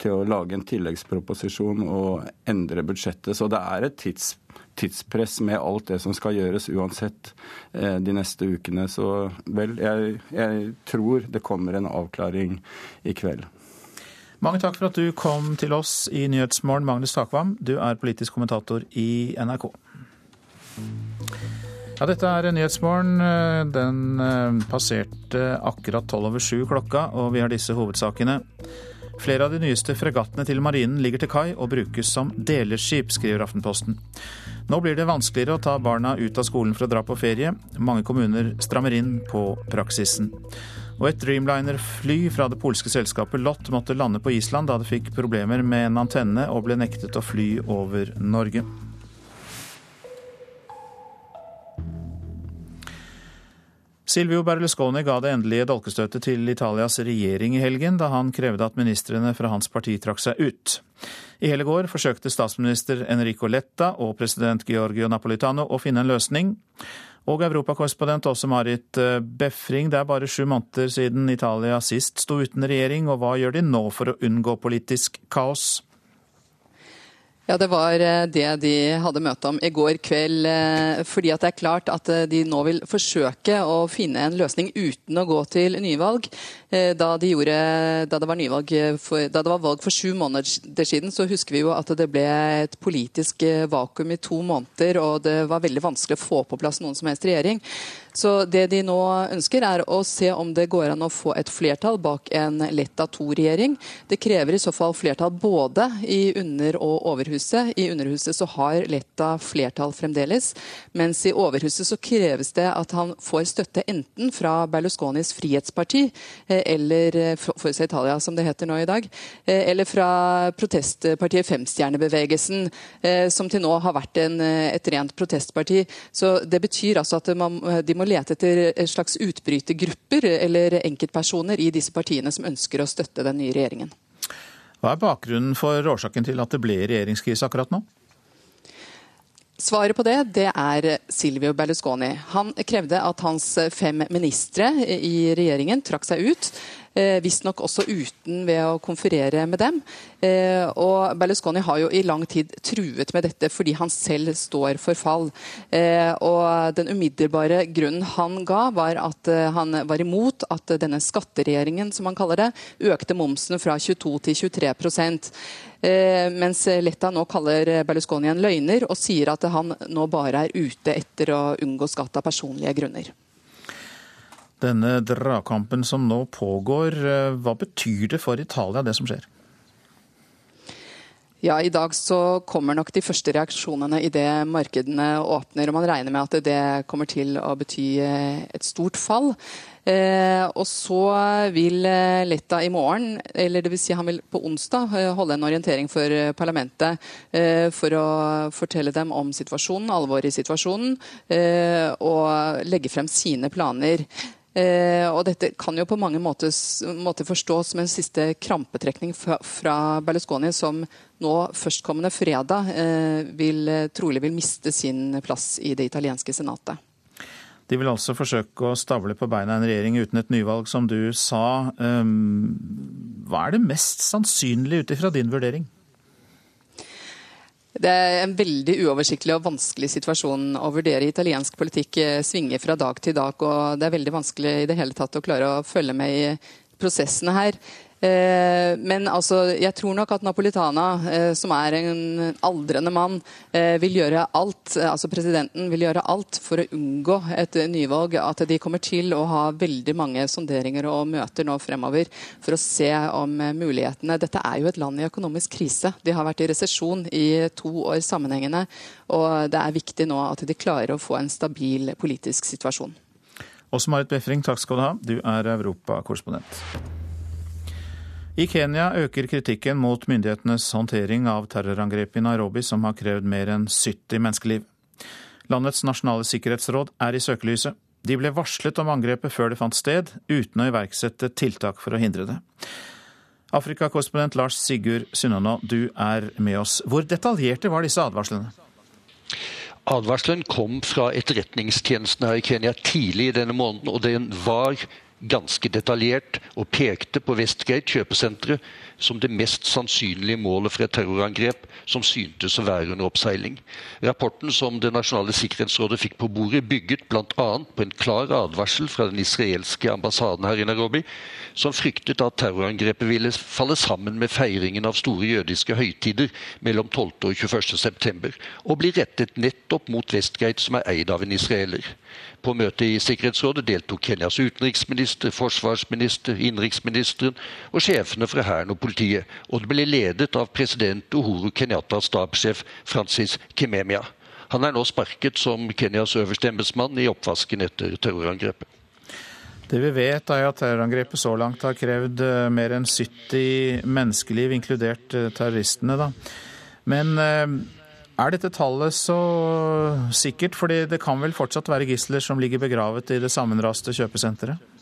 S32: til å lage en tilleggsproposisjon og endre budsjettet. Så det er et tids, tidspress med alt det som skal gjøres uansett eh, de neste ukene. Så vel, jeg, jeg tror det kommer en avklaring i kveld.
S1: Mange takk for at du kom til oss i Nyhetsmorgen, Magnus Takvam. Du er politisk kommentator i NRK. Ja, dette er Nyhetsmorgen. Den eh, passerte akkurat tolv over sju klokka, og vi har disse hovedsakene. Flere av de nyeste fregattene til marinen ligger til kai og brukes som deleskip, skriver Aftenposten. Nå blir det vanskeligere å ta barna ut av skolen for å dra på ferie. Mange kommuner strammer inn på praksisen. Og et Dreamliner-fly fra det polske selskapet Lott måtte lande på Island da det fikk problemer med en antenne og ble nektet å fly over Norge. Silvio Berlusconi ga det endelige dolkestøtet til Italias regjering i helgen, da han krevde at ministrene fra hans parti trakk seg ut. I hele går forsøkte statsminister Enrico Letta og president Giorgio Napolitano å finne en løsning. Og europakorrespondent Åse Marit eh, Befring, det er bare sju måneder siden Italia sist sto uten regjering, og hva gjør de nå for å unngå politisk kaos?
S33: Ja, Det var eh, det de hadde møte om i går kveld. Eh, fordi at det er klart at de nå vil forsøke å finne en løsning uten å gå til nyvalg. Da, de gjorde, da, det, var for, da det var valg for sju måneder siden, så husker vi jo at det ble et politisk vakuum i to måneder, og det var veldig vanskelig å få på plass noen som helst regjering. Så det de nå ønsker, er å se om det går an å få et flertall bak en Letta to-regjering. Det krever i så fall flertall både i Under- og Overhuset. I Underhuset så har Letta flertall fremdeles, mens i Overhuset så kreves det at han får støtte enten fra Berlusconis Frihetsparti, eh, eller eh, Forza Italia, som det heter nå i dag, eh, eller fra protestpartiet Femstjernebevegelsen, som til nå har vært en, et rent protestparti. Så det betyr altså at man, de må lete etter slags utbrytergrupper eller enkeltpersoner i disse partiene som ønsker å støtte den nye regjeringen.
S1: Hva er bakgrunnen for årsaken til at det ble regjeringskrise akkurat nå?
S33: Svaret på det, det er Silvio Berlusconi. Han krevde at hans fem ministre i regjeringen trakk seg ut. Eh, Visstnok også uten ved å konferere med dem. Eh, og Berlusconi har jo i lang tid truet med dette fordi han selv står for fall. Eh, og den umiddelbare grunnen han ga, var at han var imot at denne skatteregjeringen, som han kaller det, økte momsen fra 22 til 23% mens Letta nå kaller Berlusconi en løgner og sier at han nå bare er ute etter å unngå skatt av personlige grunner.
S1: Denne dragkampen som nå pågår, eh, hva betyr det for Italia, det som skjer?
S33: Ja, I dag så kommer nok de første reaksjonene idet markedene åpner. og Man regner med at det kommer til å bety eh, et stort fall. Eh, og så vil eh, Letta i morgen, eller dvs. Si han vil på onsdag, eh, holde en orientering for parlamentet for å fortelle dem om situasjonen, alvoret i situasjonen, og legge frem sine planer. Eh, og dette kan jo på mange måter, måter forstås som en siste krampetrekning fra, fra Berlusconi, som nå førstkommende fredag eh, vil, trolig vil miste sin plass i det italienske senatet.
S1: De vil altså forsøke å stable på beina en regjering uten et nyvalg, som du sa. Um, hva er det mest sannsynlige ut ifra din vurdering?
S33: Det er en veldig uoversiktlig og vanskelig situasjon å vurdere. Italiensk politikk eh, svinger fra dag til dag, og det er veldig vanskelig i det hele tatt å klare å følge med i prosessene her. Eh, men altså, jeg tror nok at Napolitana, eh, som er en aldrende mann, eh, vil gjøre alt altså presidenten vil gjøre alt for å unngå et nyvalg. At de kommer til å ha veldig mange sonderinger og møter nå fremover for å se om mulighetene Dette er jo et land i økonomisk krise. De har vært i resesjon i to år sammenhengende. Og det er viktig nå at de klarer å få en stabil politisk situasjon.
S1: Åse Marit Befring, takk skal du ha. Du er europakorrespondent. I Kenya øker kritikken mot myndighetenes håndtering av terrorangrepet i Nairobi, som har krevd mer enn 70 menneskeliv. Landets nasjonale sikkerhetsråd er i søkelyset. De ble varslet om angrepet før det fant sted, uten å iverksette tiltak for å hindre det. Afrikakorrespondent Lars Sigurd Sunnanå, du er med oss. Hvor detaljerte var disse advarslene?
S34: Advarselen kom fra etterretningstjenesten her i Kenya tidlig i denne måneden, og den var ganske detaljert og pekte på Westgate kjøpesenteret som det mest sannsynlige målet for et terrorangrep som syntes å være under oppseiling. Rapporten som Det nasjonale sikkerhetsrådet fikk på bordet, bygget bl.a. på en klar advarsel fra den israelske ambassaden her i Nairobi, som fryktet at terrorangrepet ville falle sammen med feiringen av store jødiske høytider mellom 12. og 21. september, og bli rettet nettopp mot Westgate, som er eid av en israeler. På møtet i Sikkerhetsrådet deltok Kenyas utenriksminister, forsvarsminister, innenriksministeren og sjefene fra hæren og politiet, og det ble ledet av president Uhuru Kenyatas stabssjef Francis Kimemia. Han er nå sparket som Kenyas øverste embetsmann i oppvasken etter terrorangrepet.
S1: Det vi vet er at terrorangrepet så langt har krevd eh, mer enn 70 menneskeliv, inkludert eh, terroristene. Da. Men eh, er dette tallet så sikkert? Fordi det kan vel fortsatt være gisler som ligger begravet i det sammenraste kjøpesenteret?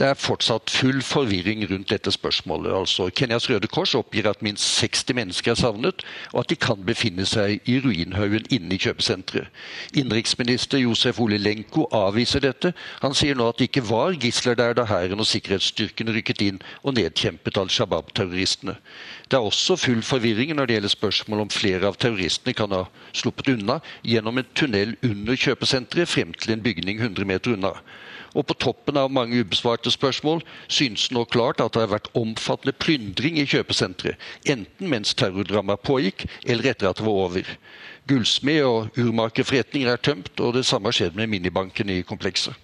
S34: Det er fortsatt full forvirring rundt dette spørsmålet. Altså, Kenyas Røde Kors oppgir at minst 60 mennesker er savnet, og at de kan befinne seg i ruinhaugen inne i kjøpesenteret. Innenriksminister Josef Ole Lenko avviser dette. Han sier nå at det ikke var gisler der da hæren og sikkerhetsstyrkene rykket inn og nedkjempet Al Shabaab-terroristene. Det er også full forvirring når det gjelder spørsmål om flere av terroristene kan ha sluppet unna gjennom en tunnel under kjøpesenteret frem til en bygning 100 meter unna. Og på toppen av mange ubesvarte spørsmål synes nå klart at det har vært omfattende plyndring i kjøpesenteret, enten mens terrordramaet pågikk, eller etter at det var over. Gullsmed og urmakerforretninger er tømt, og det samme har skjedd med minibanken i komplekset.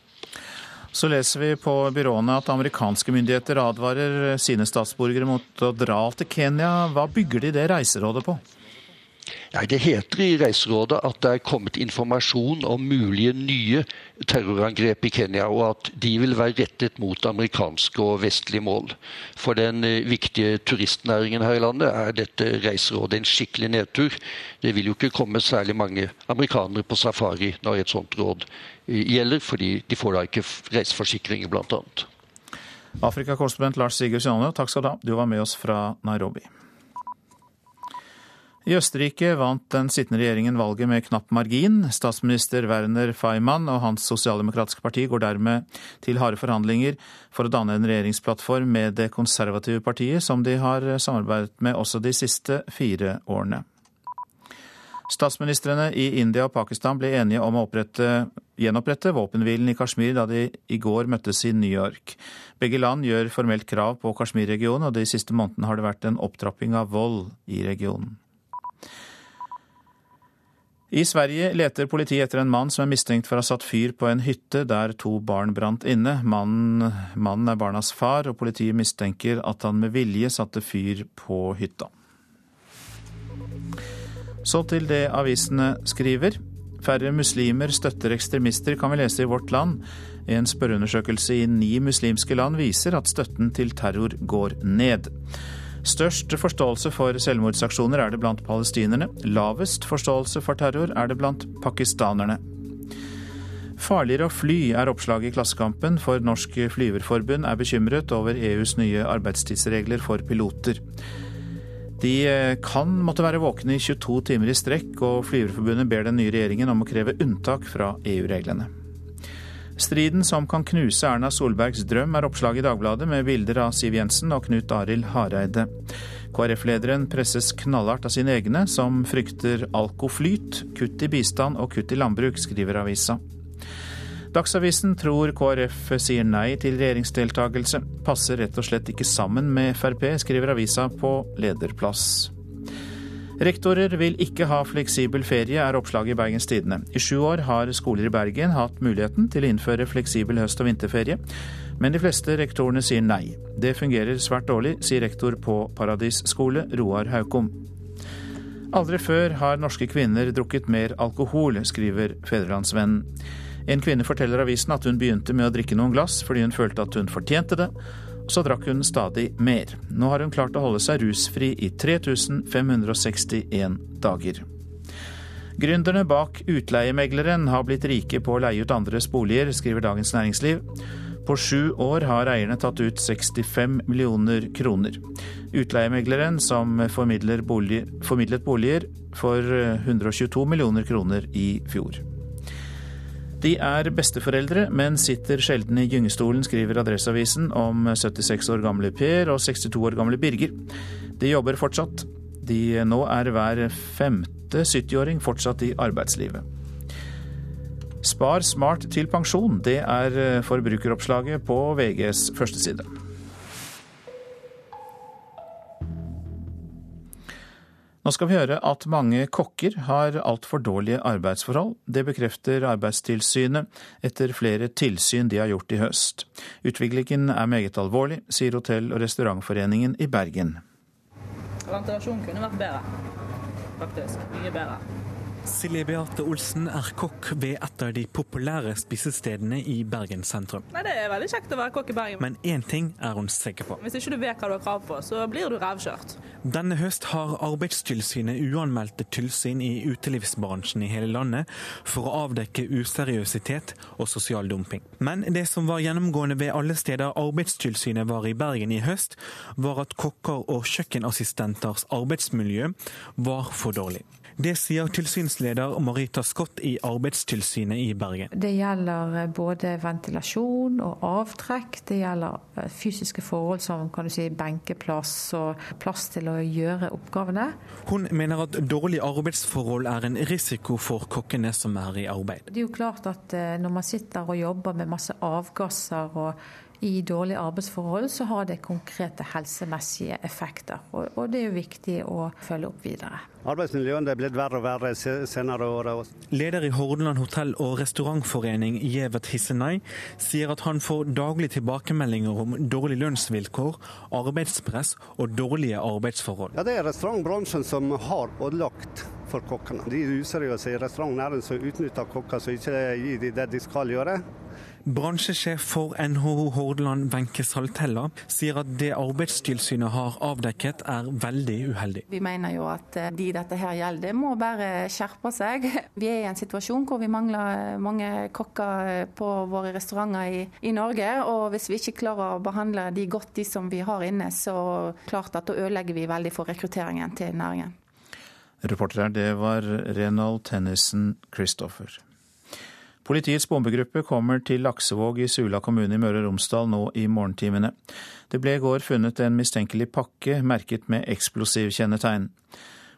S1: Så leser vi på byråene at amerikanske myndigheter advarer sine statsborgere mot å dra til Kenya. Hva bygger de det reiserådet på?
S34: Ja, det heter i Reiserådet at det er kommet informasjon om mulige nye terrorangrep i Kenya, og at de vil være rettet mot amerikanske og vestlige mål. For den eh, viktige turistnæringen her i landet er dette Reiserådet en skikkelig nedtur. Det vil jo ikke komme særlig mange amerikanere på safari når et sånt råd eh, gjelder, fordi de får da ikke reiseforsikringer, bl.a.
S1: Afrikakorrespondent Lars Sigurd Sjønne, takk skal du ha. Du var med oss fra Nairobi. I Østerrike vant den sittende regjeringen valget med knapp margin. Statsminister Werner Feimann og hans sosialdemokratiske parti går dermed til harde forhandlinger for å danne en regjeringsplattform med det konservative partiet, som de har samarbeidet med også de siste fire årene. Statsministrene i India og Pakistan ble enige om å opprette, gjenopprette våpenhvilen i Kashmir da de i går møttes i New York. Begge land gjør formelt krav på Kashmir-regionen, og de siste månedene har det vært en opptrapping av vold i regionen. I Sverige leter politiet etter en mann som er mistenkt for å ha satt fyr på en hytte der to barn brant inne. Mannen, mannen er barnas far, og politiet mistenker at han med vilje satte fyr på hytta. Så til det avisene skriver. Færre muslimer støtter ekstremister, kan vi lese i Vårt Land. En spørreundersøkelse i ni muslimske land viser at støtten til terror går ned. Størst forståelse for selvmordsaksjoner er det blant palestinerne. Lavest forståelse for terror er det blant pakistanerne. Farligere å fly er oppslaget i Klassekampen, for Norsk Flyverforbund er bekymret over EUs nye arbeidstidsregler for piloter. De eh, kan måtte være våkne i 22 timer i strekk, og Flyverforbundet ber den nye regjeringen om å kreve unntak fra EU-reglene. Striden som kan knuse Erna Solbergs drøm, er oppslag i Dagbladet med bilder av Siv Jensen og Knut Arild Hareide. KrF-lederen presses knallhardt av sine egne, som frykter alkoflyt, kutt i bistand og kutt i landbruk, skriver avisa. Dagsavisen tror KrF sier nei til regjeringsdeltakelse. Passer rett og slett ikke sammen med Frp, skriver avisa på lederplass. Rektorer vil ikke ha fleksibel ferie, er oppslaget i Bergens Tidende. I sju år har skoler i Bergen hatt muligheten til å innføre fleksibel høst- og vinterferie, men de fleste rektorene sier nei. Det fungerer svært dårlig, sier rektor på Paradis skole, Roar Haukom. Aldri før har norske kvinner drukket mer alkohol, skriver Fedrelandsvennen. En kvinne forteller avisen at hun begynte med å drikke noen glass fordi hun følte at hun fortjente det, så drakk hun stadig mer. Nå har hun klart å holde seg rusfri i 3561 dager. Gründerne bak Utleiemegleren har blitt rike på å leie ut andres boliger, skriver Dagens Næringsliv. På sju år har eierne tatt ut 65 millioner kroner. Utleiemegleren, som formidlet boliger for 122 millioner kroner i fjor. De er besteforeldre, men sitter sjelden i gyngestolen, skriver Adresseavisen om 76 år gamle Per og 62 år gamle Birger. De jobber fortsatt. De nå er hver femte 70-åring fortsatt i arbeidslivet. Spar smart til pensjon, det er forbrukeroppslaget på VGs førsteside. Nå skal vi høre at mange kokker har altfor dårlige arbeidsforhold. Det bekrefter Arbeidstilsynet etter flere tilsyn de har gjort i høst. Utviklingen er meget alvorlig, sier Hotell- og restaurantforeningen i Bergen.
S35: Ventilasjonen kunne vært bedre faktisk. Mye bedre.
S36: Silje Beate Olsen er kokk ved et av de populære spisestedene i Bergen sentrum.
S35: Nei, Det er veldig kjekt å være kokk i Bergen.
S36: Men én ting er hun sikker på.
S35: Hvis ikke du vet hva du har krav på, så blir du revkjørt.
S36: Denne høst har Arbeidstilsynet uanmeldte tilsyn i utelivsbransjen i hele landet for å avdekke useriøsitet og sosial dumping. Men det som var gjennomgående ved alle steder Arbeidstilsynet var i Bergen i høst, var at kokker og kjøkkenassistenters arbeidsmiljø var for dårlig. Det sier tilsynsleder Marita Scott i Arbeidstilsynet i Bergen.
S37: Det gjelder eh, både ventilasjon og avtrekk. Det gjelder eh, fysiske forhold som kan du si, benkeplass og plass til å gjøre oppgavene.
S36: Hun mener at dårlige arbeidsforhold er en risiko for kokkene som er i arbeid.
S37: Det er jo klart at eh, når man sitter og jobber med masse avgasser og i dårlige arbeidsforhold, så har det konkrete helsemessige effekter. Og, og det er jo viktig å følge opp videre.
S38: Arbeidsmiljøet er blitt verre og verre senere år.
S36: Leder i Hordaland hotell- og restaurantforening, Jevet Hissenei, sier at han får daglig tilbakemeldinger om dårlige lønnsvilkår, arbeidspress og dårlige arbeidsforhold.
S38: Ja, Det er restaurantbransjen som har ødelagt for kokkene. De useriøse i restaurantnæringen som utnytter kokker som ikke gir dem det de skal gjøre.
S36: Bransjesjef for NHO Hordaland, Wenche Saltella, sier at det Arbeidstilsynet har avdekket er veldig uheldig.
S37: Vi mener jo at eh, de dette her gjelder må bare skjerpe seg. (laughs) Vi er i en situasjon hvor vi mangler mange kokker på våre restauranter i, i Norge. Og hvis vi ikke klarer å behandle de godt, de som vi har inne, så klart at da ødelegger vi veldig for rekrutteringen til næringen.
S1: Reporter her, det var Renald Tennison Christopher. Politiets bombegruppe kommer til Laksevåg i Sula kommune i Møre og Romsdal nå i morgentimene. Det ble i går funnet en mistenkelig pakke merket med eksplosivkjennetegn.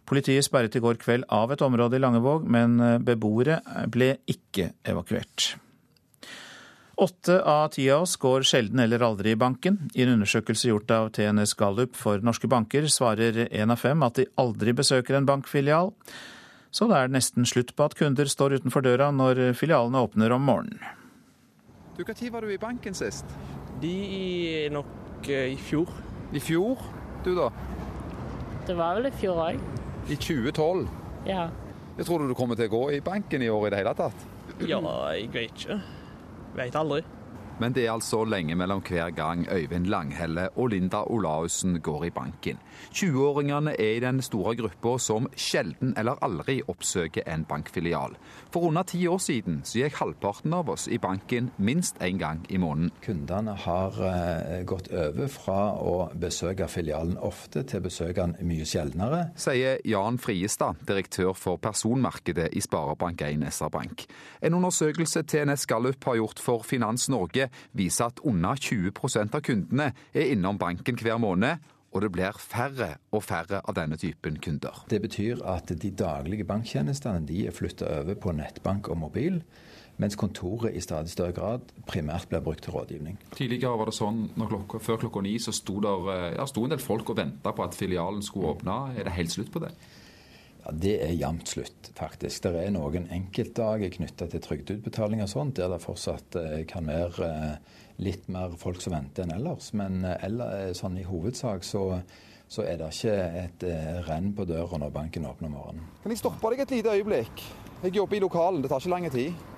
S1: Politiet sperret i går kveld av et område i Langevåg, men beboere ble ikke evakuert. Åtte av ti av oss går sjelden eller aldri i banken. I en undersøkelse gjort av TNS Gallup for norske banker svarer én av fem at de aldri besøker en bankfilial. Så det er nesten slutt på at kunder står utenfor døra når filialene åpner om morgenen.
S39: Du, Når var du i banken sist?
S40: De i nok uh, i fjor.
S39: I fjor? Du, da?
S40: Det var vel i fjor òg.
S39: I 2012?
S40: Ja.
S39: Jeg tror du du kommer til å gå i banken i år i det hele tatt?
S40: Ja, jeg vet ikke. Veit aldri.
S39: Men det er altså lenge mellom hver gang Øyvind Langhelle og Linda Olaussen går i banken. 20-åringene er i den store gruppa som sjelden eller aldri oppsøker en bankfilial. For under ti år siden så gikk halvparten av oss i banken minst én gang i måneden.
S41: Kundene har eh, gått over fra å besøke filialen ofte til å besøke den mye sjeldnere.
S39: Sier Jan Friestad, direktør for personmarkedet i Sparebank1 SR-Bank. En undersøkelse TNS Gallup har gjort for Finans Norge viser at under 20% av kundene er innom banken hver måned og det blir færre og færre av denne typen kunder.
S41: Det betyr at de daglige banktjenestene de er flytta over på nettbank og mobil. Mens kontoret i stadig større grad primært blir brukt til rådgivning.
S39: Tidligere var det sånn når klokka, før klokka ni så sto, der, eh, ja, sto en del folk og venta på at filialen skulle åpne. Er det helt slutt på det?
S41: Ja, Det er jevnt slutt, faktisk. Det er noen enkeltdager knytta til trygdeutbetaling og sånt, der det fortsatt eh, kan være eh, litt mer folk som venter enn ellers. Men eh, eller, sånn i hovedsak så, så er det ikke et renn på døra når banken åpner om morgenen.
S39: Kan jeg stoppe deg et lite øyeblikk? Jeg jobber i lokalen, det tar ikke lang tid.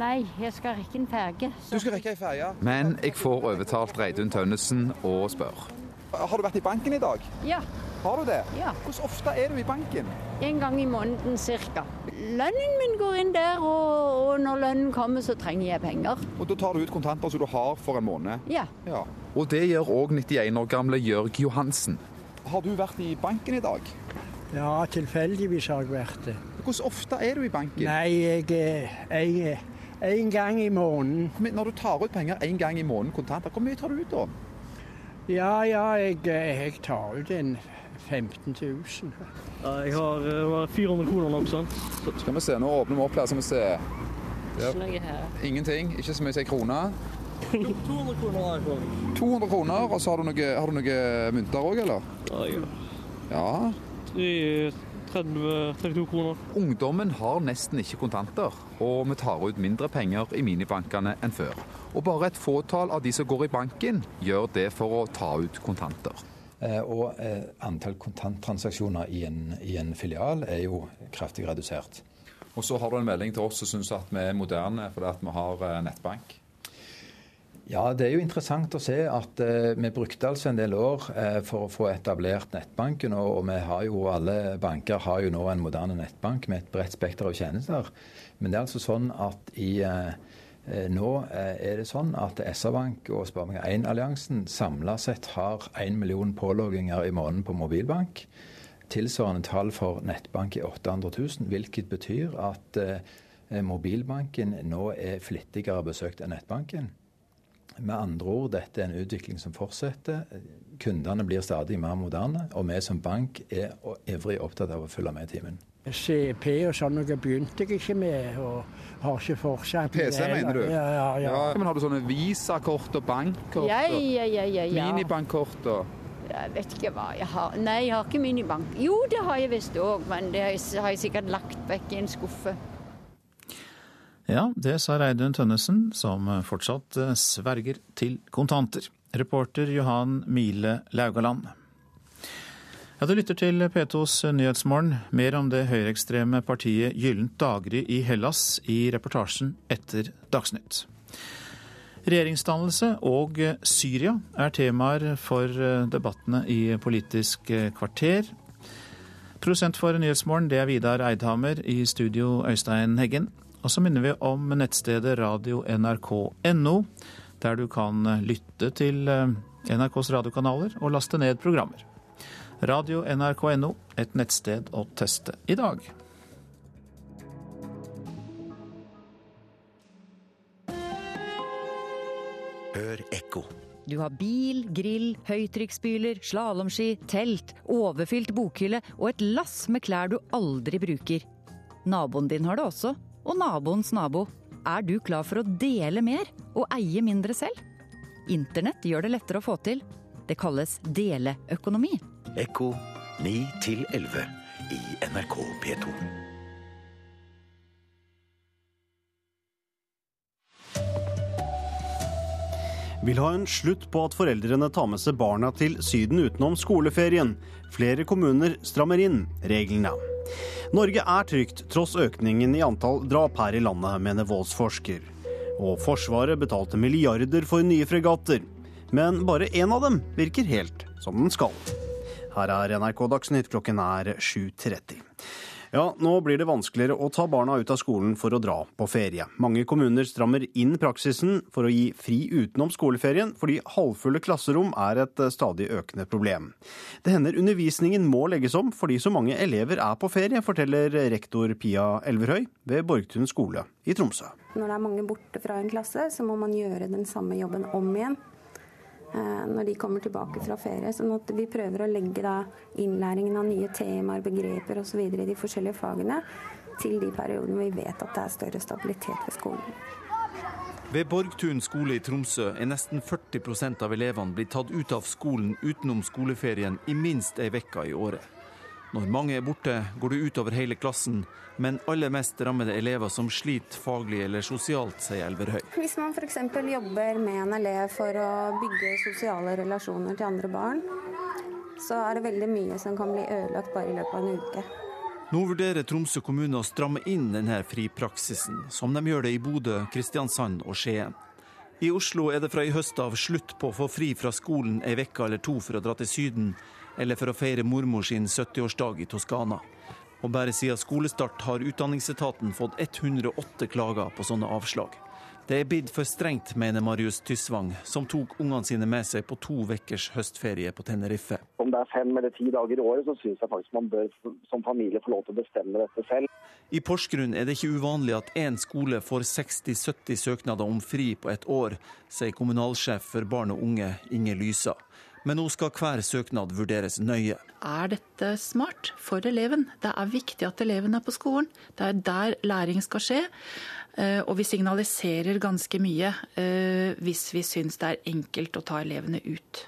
S42: Nei, jeg skal rekke en ferge.
S43: Du skal rekke ei ferge?
S39: Men jeg får overtalt Reidun Tønnesen og spør.
S43: Har du vært i banken i dag?
S42: Ja.
S43: Har du det?
S42: Ja.
S43: Hvordan ofte er du i banken?
S42: En gang i måneden cirka. Lønnen min går inn der, og, og når lønnen kommer, så trenger jeg penger.
S43: Og Da tar du ut kontanter som du har for en måned?
S42: Ja.
S43: ja.
S39: Og det gjør òg 91 år gamle Jørg Johansen.
S43: Har du vært i banken i dag?
S44: Ja, tilfeldigvis har jeg vært det.
S43: Hvordan ofte er du i banken?
S44: Nei, jeg er en gang i måneden.
S43: Men når du tar ut penger en gang i måneden kontanter, hvor mye tar du ut da?
S44: Ja, ja, jeg, jeg tar ut en 15 000.
S40: Ja, jeg har uh, 400 kroner nok, sant.
S43: Så skal vi se, nå åpner vi opp her, skal vi se.
S42: Der.
S43: Ingenting, ikke så mye som ei krone.
S40: 200 kroner har jeg på.
S43: 200 kroner, og så har du noe, har du noe mynter òg, eller?
S40: Ja, ja.
S43: Ja.
S40: 30, 32 kroner.
S39: Ungdommen har nesten ikke kontanter, og vi tar ut mindre penger i minibankene enn før. Og bare et fåtall av de som går i banken, gjør det for å ta ut kontanter.
S41: Eh, og eh, antall kontanttransaksjoner i en, i en, filial er jo kraftig redusert.
S39: Og så har du en melding til oss som syns at vi er moderne fordi at vi har eh, nettbank.
S41: Ja, det er jo interessant å se at eh, vi brukte altså en del år eh, for å få etablert nettbanken. Og, og, vi har jo, alle banker har jo nå en moderne nettbank med et bredt spekter av tjenester. Men det er altså sånn at i eh, nå er det sånn at SR-Bank og Sparebank1-alliansen samla sett har 1 million pålogginger i måneden på mobilbank. Tilsvarende tall for nettbank er 800 000, hvilket betyr at mobilbanken nå er flittigere besøkt enn nettbanken. Med andre ord, dette er en utvikling som fortsetter. Kundene blir stadig mer moderne, og vi som bank er ivrig opptatt av å følge med i timen.
S44: CP og sånn noe begynte jeg ikke med, og har ikke forskjell.
S43: PC, mener du?
S44: Ja, ja, ja.
S43: ja men Har du sånne visakort og bankkort?
S42: Ja, ja, ja, ja, ja.
S43: Minibankkort og
S42: Jeg vet ikke hva jeg har. Nei, jeg har ikke minibank. Jo, det har jeg visst òg, men det har jeg sikkert lagt vekk i en skuffe.
S1: Ja, det sa Reidun Tønnesen, som fortsatt eh, sverger til kontanter. Reporter Johan Mile Laugaland. Ja, Du lytter til P2s Nyhetsmorgen. Mer om det høyreekstreme partiet Gyllent daggry i Hellas i reportasjen etter Dagsnytt. Regjeringsdannelse og Syria er temaer for eh, debattene i Politisk kvarter. Produsent for Nyhetsmorgen, det er Vidar Eidhammer. I studio Øystein Heggen. Og så minner vi om nettstedet radio.nrk.no, der du kan lytte til eh, NRKs radiokanaler og laste ned programmer. Radio.nrk.no, et nettsted å teste i dag.
S45: Hør ekko.
S46: Du har bil, grill, høytrykksspyler, slalåmski, telt, overfylt bokhylle og et lass med klær du aldri bruker. Naboen din har det også og naboens nabo. Er du klar for å dele mer og eie mindre selv? Internett gjør det lettere å få til. Det kalles deleøkonomi.
S45: Ekko 9 11 i NRK P2.
S47: Vil ha en slutt på at foreldrene tar med seg barna til Syden utenom skoleferien. Flere kommuner strammer inn reglene. Norge er trygt tross økningen i antall drap her i landet, mener voldsforsker. Og Forsvaret betalte milliarder for nye fregatter. Men bare én av dem virker helt som den skal. Her er NRK Dagsnytt, klokken er 7.30. Ja, nå blir det vanskeligere å ta barna ut av skolen for å dra på ferie. Mange kommuner strammer inn praksisen for å gi fri utenom skoleferien, fordi halvfulle klasserom er et stadig økende problem. Det hender undervisningen må legges om fordi så mange elever er på ferie, forteller rektor Pia Elverhøy ved Borgtun skole i Tromsø.
S26: Når det er mange borte fra en klasse, så må man gjøre den samme jobben om igjen. Eh, når de kommer tilbake fra ferie. sånn at vi prøver å legge da innlæringen av nye temaer, begreper osv. i de forskjellige fagene til de periodene vi vet at det er større stabilitet ved skolen.
S27: Ved Borgtun skole i Tromsø er nesten 40% av elevene blitt tatt ut av skolen utenom skoleferien i minst ei uke i året. Når mange er borte, går det utover hele klassen, men aller mest rammer det elever som sliter faglig eller sosialt, sier Elverhøy.
S26: Hvis man f.eks. jobber med en elev for å bygge sosiale relasjoner til andre barn, så er det veldig mye som kan bli ødelagt bare i løpet av en uke.
S27: Nå vurderer Tromsø kommune å stramme inn denne fripraksisen, som de gjør det i Bodø, Kristiansand og Skien. I Oslo er det fra i høst av slutt på å få fri fra skolen ei uke eller to for å dra til Syden, eller for å feire mormor sin 70-årsdag i Toskana. Og bare siden skolestart har Utdanningsetaten fått 108 klager på sånne avslag. Det er blitt for strengt, mener Marius Tysvang, som tok ungene sine med seg på to ukers høstferie på Tenerife.
S29: Om det er fem eller ti dager i året, så syns jeg faktisk man bør som familie få lov til å bestemme dette selv.
S27: I Porsgrunn er det ikke uvanlig at én skole får 60-70 søknader om fri på et år, sier kommunalsjef for barn og unge Inge Lysa. Men nå skal hver søknad vurderes nøye.
S30: Er dette smart for eleven? Det er viktig at eleven er på skolen. Det er der læring skal skje. Eh, og vi signaliserer ganske mye eh, hvis vi syns det er enkelt å ta elevene ut.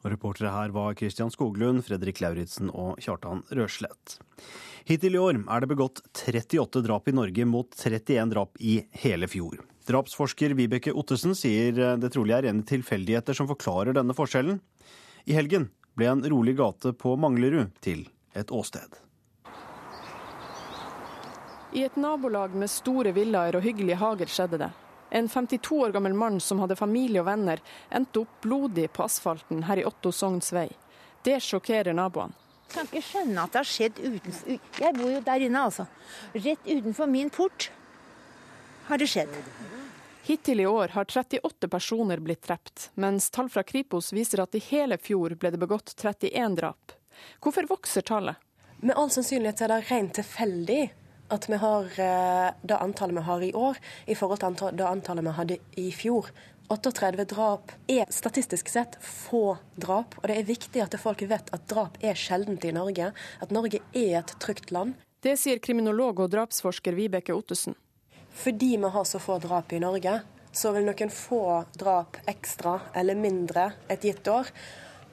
S47: Og Reportere her var Kristian Skoglund, Fredrik Lauritzen og Kjartan Røslett. Hittil i år er det begått 38 drap i Norge mot 31 drap i hele fjor. Drapsforsker Vibeke Ottesen sier det trolig er rene tilfeldigheter som forklarer denne forskjellen. I helgen ble en rolig gate på Manglerud til et åsted.
S48: I et nabolag med store villaer og hyggelige hager skjedde det. En 52 år gammel mann som hadde familie og venner, endte opp blodig på asfalten her i Otto Sogns vei. Det sjokkerer naboene.
S6: Jeg kan ikke skjønne at det har skjedd utenfor Jeg bor jo der inne, altså. Rett utenfor min port har det skjedd.
S48: Hittil i år har 38 personer blitt drept, mens tall fra Kripos viser at i hele fjor ble det begått 31 drap. Hvorfor vokser tallet?
S7: Med all sannsynlighet er det rent tilfeldig at vi har eh, det antallet vi har i år, i forhold til det antallet vi hadde i fjor. 38 drap er statistisk sett få drap, og det er viktig at folk vet at drap er sjeldent i Norge. At Norge er et trygt land.
S48: Det sier kriminolog og drapsforsker Vibeke Ottesen.
S7: Fordi vi har så få drap i Norge, så vil noen få drap ekstra eller mindre et gitt år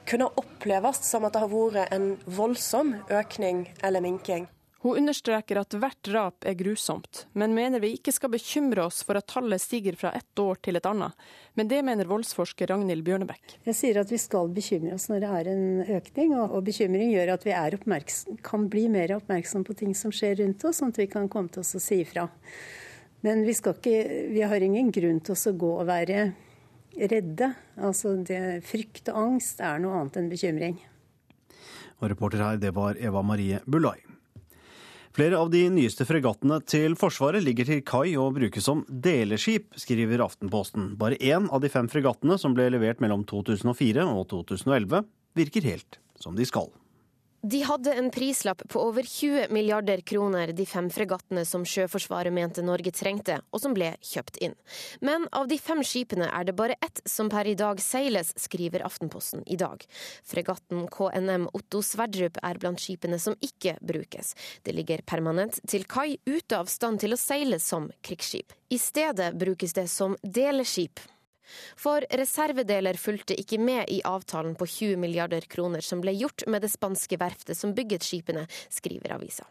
S7: kunne oppleves som at det har vært en voldsom økning eller minking.
S48: Hun understreker at hvert drap er grusomt, men mener vi ikke skal bekymre oss for at tallet stiger fra ett år til et annet. Men det mener voldsforsker Ragnhild Bjørnebekk.
S8: Jeg sier at vi skal bekymre oss når det er en økning, og bekymring gjør at vi kan bli mer oppmerksom på ting som skjer rundt oss, sånn at vi kan komme til oss og si ifra. Men vi, ikke, vi har ingen grunn til å gå og være redde. Altså det, frykt og angst er noe annet enn bekymring.
S47: Og reporter her, det var Eva Marie Bulai. Flere av de nyeste fregattene til Forsvaret ligger til kai og brukes som deleskip, skriver Aftenposten. Bare én av de fem fregattene som ble levert mellom 2004 og 2011, virker helt som de skal.
S9: De hadde en prislapp på over 20 milliarder kroner, de fem fregattene som Sjøforsvaret mente Norge trengte, og som ble kjøpt inn. Men av de fem skipene er det bare ett som per i dag seiles, skriver Aftenposten i dag. Fregatten KNM Otto Sverdrup er blant skipene som ikke brukes. Det ligger permanent til kai, ute av stand til å seile som krigsskip. I stedet brukes det som deleskip. For reservedeler fulgte ikke med i avtalen på 20 milliarder kroner som ble gjort med det spanske verftet som bygget skipene, skriver avisa.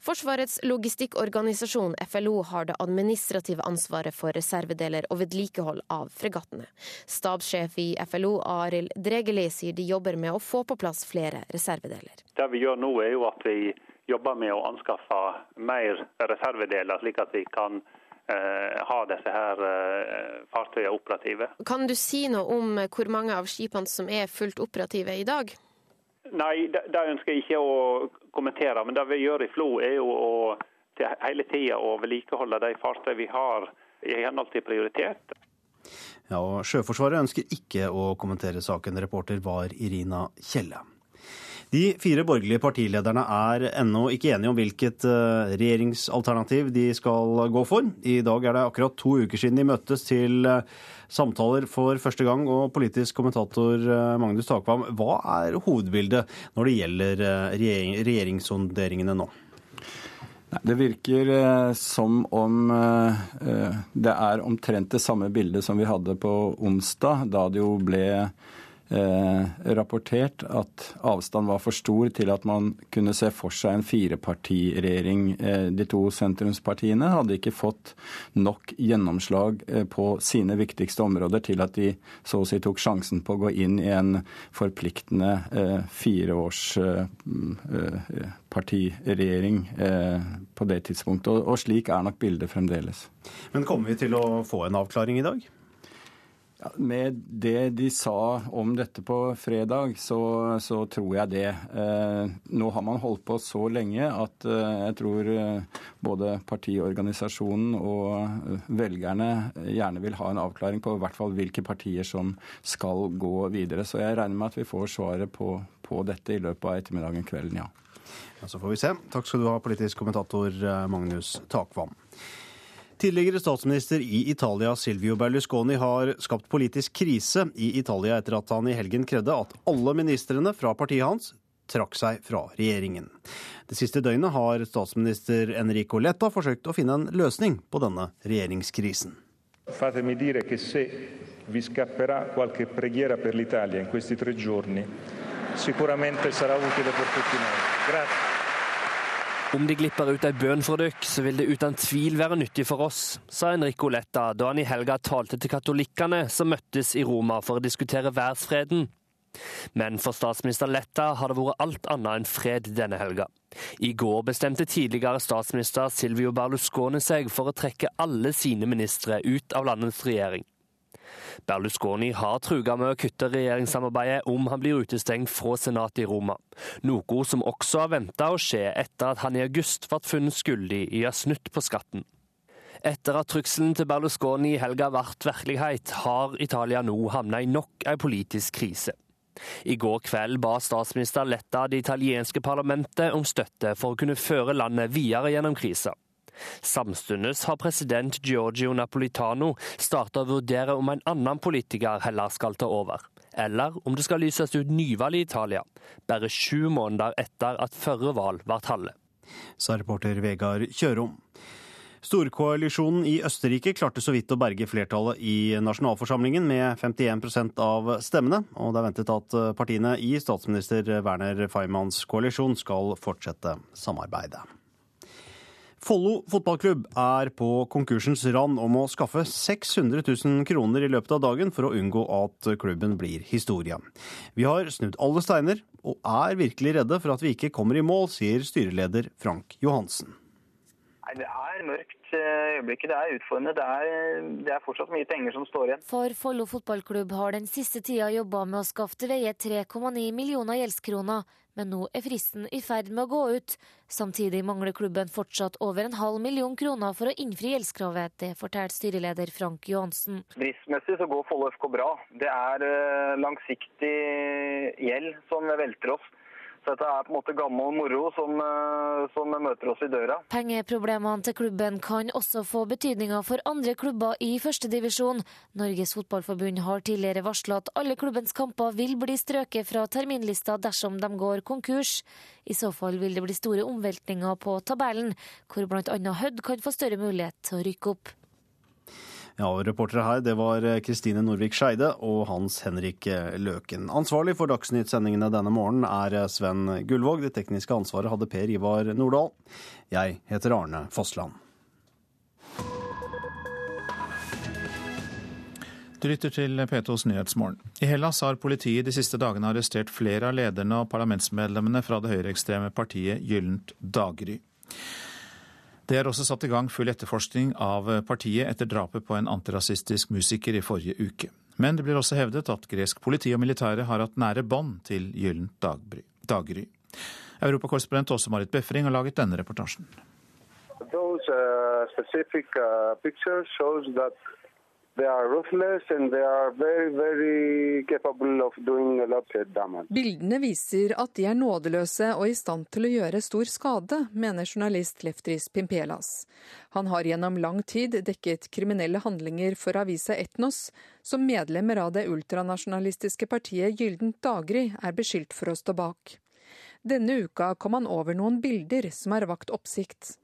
S9: Forsvarets logistikkorganisasjon FLO har det administrative ansvaret for reservedeler og vedlikehold av fregattene. Stabssjef i FLO Arild Dregeli sier de jobber med å få på plass flere reservedeler.
S49: Det vi gjør nå er jo at vi jobber med å anskaffe mer reservedeler, slik at vi kan ha disse her eh, fartøyene operative.
S9: Kan du si noe om hvor mange av skipene som er fullt operative i dag?
S49: Nei, det, det ønsker jeg ikke å kommentere. Men det vi gjør i Flo, er jo å hele tida å vedlikeholde de fartøyene vi har i henhold til prioritet.
S47: Ja, og Sjøforsvaret ønsker ikke å kommentere saken. Reporter var Irina Kjelle. De fire borgerlige partilederne er ennå ikke enige om hvilket eh, regjeringsalternativ de skal gå for. I dag er det akkurat to uker siden de møttes til eh, samtaler for første gang. Og politisk kommentator eh, Magnus Takvam, hva er hovedbildet når det gjelder regjering, regjeringssonderingene nå?
S32: Det virker som om det er omtrent det samme bildet som vi hadde på onsdag, da det jo ble rapportert at avstanden var for stor til at man kunne se for seg en firepartiregjering. Eh, de to sentrumspartiene hadde ikke fått nok gjennomslag eh, på sine viktigste områder til at de så å si tok sjansen på å gå inn i en forpliktende eh, fireårspartiregjering eh, eh, på det tidspunktet. Og slik er nok bildet fremdeles.
S47: Men kommer vi til å få en avklaring i dag?
S32: Ja, med det de sa om dette på fredag, så, så tror jeg det. Eh, nå har man holdt på så lenge at eh, jeg tror eh, både partiorganisasjonen og eh, velgerne gjerne vil ha en avklaring på i hvert fall hvilke partier som skal gå videre. Så jeg regner med at vi får svaret på, på dette i løpet av ettermiddagen kvelden, ja.
S47: ja. Så får vi se. Takk skal du ha, politisk kommentator eh, Magnus Takvam. Tidligere statsminister i Italia Silvio Berlusconi har skapt politisk krise i Italia etter at han i helgen krevde at alle ministrene fra partiet hans trakk seg fra regjeringen. Det siste døgnet har statsminister Enrico Letta forsøkt å finne en løsning på denne regjeringskrisen.
S50: Fatemi vi scapperà qualche preghiera per l'Italia in questi tre giorni, sicuramente sarà utile per tutti noi. Grazie.
S49: Om de glipper ut ei bønn for dykk, så vil det uten tvil være nyttig for oss, sa Enrico Letta da han i helga talte til katolikkene som møttes i Roma for å diskutere verdensfreden. Men for statsminister Letta har det vært alt annet enn fred denne helga. I går bestemte tidligere statsminister Silvio Berlusconi seg for å trekke alle sine ministre ut av landets regjering. Berlusconi har truga med å kutte regjeringssamarbeidet om han blir utestengt fra senatet i Roma, noe som også har venta å skje etter at han i august ble funnet skyldig i å ha snytt på skatten. Etter at trusselen til Berlusconi i helga ble virkelighet, har Italia nå havna i nok en politisk krise. I går kveld ba statsminister Letta det italienske parlamentet om støtte for å kunne føre landet videre gjennom krisa. Samtidig har president Giorgio Napolitano starta å vurdere om en annen politiker heller skal ta over, eller om det skal lyses ut nyvalg i Italia, bare sju måneder etter at førre valg ble halve.
S47: Sa reporter Vegard Kjørom. Storkoalisjonen i Østerrike klarte så vidt å berge flertallet i nasjonalforsamlingen med 51% av stemmene, og det er ventet at partiene i statsminister Werner Feimanns koalisjon skal fortsette samarbeidet. Follo fotballklubb er på konkursens rand om å skaffe 600 000 kroner i løpet av dagen for å unngå at klubben blir historie. Vi har snudd alle steiner og er virkelig redde for at vi ikke kommer i mål, sier styreleder Frank Johansen.
S51: Nei, Det er mørkt øyeblikket. Det er utfordrende. Det er, det er, fortsatt mye penger som står igjen.
S52: For Follo fotballklubb har den siste tida jobba med å skaffe til veie 3,9 millioner gjeldskroner, men nå er fristen i ferd med å gå ut. Samtidig mangler klubben fortsatt over en halv million kroner for å innfri gjeldskravet. Det forteller styreleder Frank Johansen.
S51: Driftsmessig så går Follo FK bra. Det er eh, langsiktig gjeld som velter oss. Så dette er på en måte gammel moro som, eh, som, møter oss i døra.
S52: Pengeproblemene til klubben kan også få betydninger for andre klubber i førstedivisjon. Norges Fotballforbund har tidligere varsla at alle klubbens kamper vil bli strøket fra terminlista dersom de går konkurs. I så fall vil det bli store omveltninger på tabellen, hvor bl.a. Hødd kan få større mulighet til å rykke opp.
S47: Ja, og Reportere her det var Kristine Norvik Skeide og Hans Henrik Løken. Ansvarlig for Dagsnytt-sendingene denne morgenen er Sven Gullvåg. Det tekniske ansvaret hadde Per Ivar Nordahl. Jeg heter Arne Fossland.
S1: Du lytter til P2s Nyhetsmorgen. I Hellas har politiet de siste dagene arrestert flere av lederne og parlamentsmedlemmene fra det høyreekstreme partiet Gyllent daggry. Det er også satt i gang full etterforskning av partiet etter drapet på en antirasistisk musiker i forrige uke. Men det blir også hevdet at gresk politi og militære har hatt nære bånd til Gyllent daggry. Europakorrespondent Åse Marit Befring har laget denne reportasjen.
S53: Those, uh, uh, Very, very
S54: Bildene viser at de er nådeløse og i stand til å gjøre stor skade, mener journalist Leftris Pimpelas. Han har gjennom lang tid dekket kriminelle handlinger for avisa Etnos, som medlemmer av det ultranasjonalistiske partiet Gyldent Dagri er beskyldt for å stå bak. Denne uka kom han over noen bilder som har vakt oppsikt.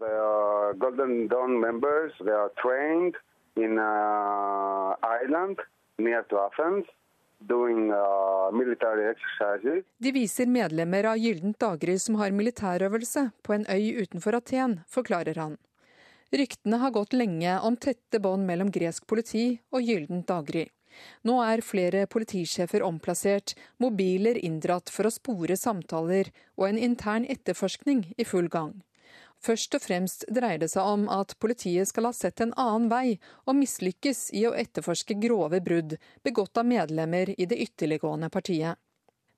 S53: Golden Dawn members, they are trained in uh, Ireland, near to Athens. doing uh.
S54: De viser medlemmer av Gyldent daggry som har militærøvelse på en øy utenfor Aten, forklarer han. Ryktene har gått lenge om tette bånd mellom gresk politi og Gyldent daggry. Nå er flere politisjefer omplassert, mobiler inndratt for å spore samtaler og en intern etterforskning i full gang. Først og fremst dreier det seg om at politiet skal ha sett en annen vei og mislykkes i å etterforske grove brudd begått av medlemmer i det ytterliggående partiet.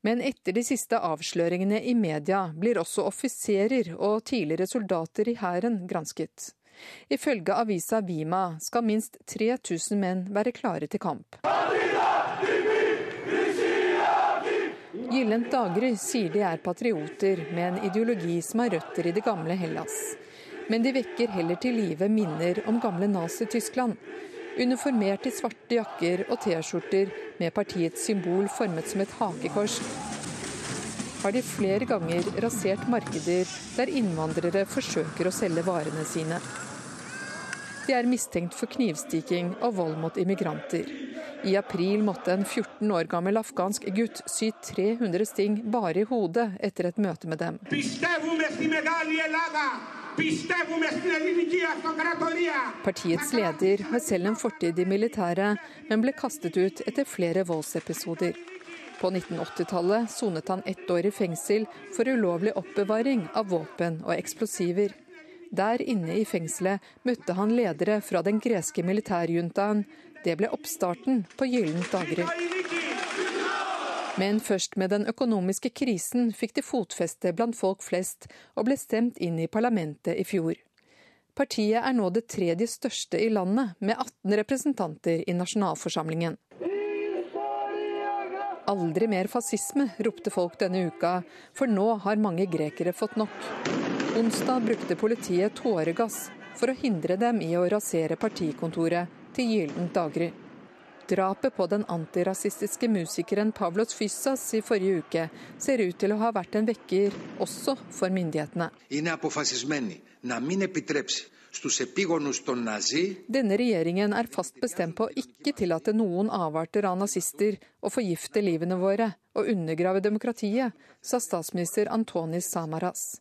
S54: Men etter de siste avsløringene i media blir også offiserer og tidligere soldater i hæren gransket. Ifølge avisa Vima skal minst 3000 menn være klare til kamp. Gyllent daggry sier de er patrioter med en ideologi som har røtter i det gamle Hellas. Men de vekker heller til live minner om gamle Nazi-Tyskland. Uniformert i svarte jakker og T-skjorter med partiets symbol formet som et hakekors, har de flere ganger rasert markeder der innvandrere forsøker å selge varene sine. De er mistenkt for knivstikking og vold mot immigranter. I april måtte en 14 år gammel afghansk gutt sy 300 sting bare i hodet etter et møte med dem. Partiets leder har selv en fortid i militæret, men ble kastet ut etter flere voldsepisoder. På 1980-tallet sonet han ett år i fengsel for ulovlig oppbevaring av våpen og eksplosiver. Der inne i fengselet møtte han ledere fra den greske militærjuntaen. Det ble oppstarten på Gyllent daggry. Men først med den økonomiske krisen fikk de fotfeste blant folk flest, og ble stemt inn i parlamentet i fjor. Partiet er nå det tredje største i landet, med 18 representanter i nasjonalforsamlingen. Aldri mer fascisme, ropte folk denne uka, for nå har mange grekere fått nok. Onsdag brukte politiet tåregass for å hindre dem i å rasere partikontoret til Gyllent daggry. Drapet på den antirasistiske musikeren Pavlos Fyssas i forrige uke ser ut til å ha vært en vekker også for myndighetene. Denne regjeringen er fast bestemt på å ikke tillate noen avarter av nazister å forgifte livene våre og undergrave demokratiet, sa statsminister Antonis Samaras.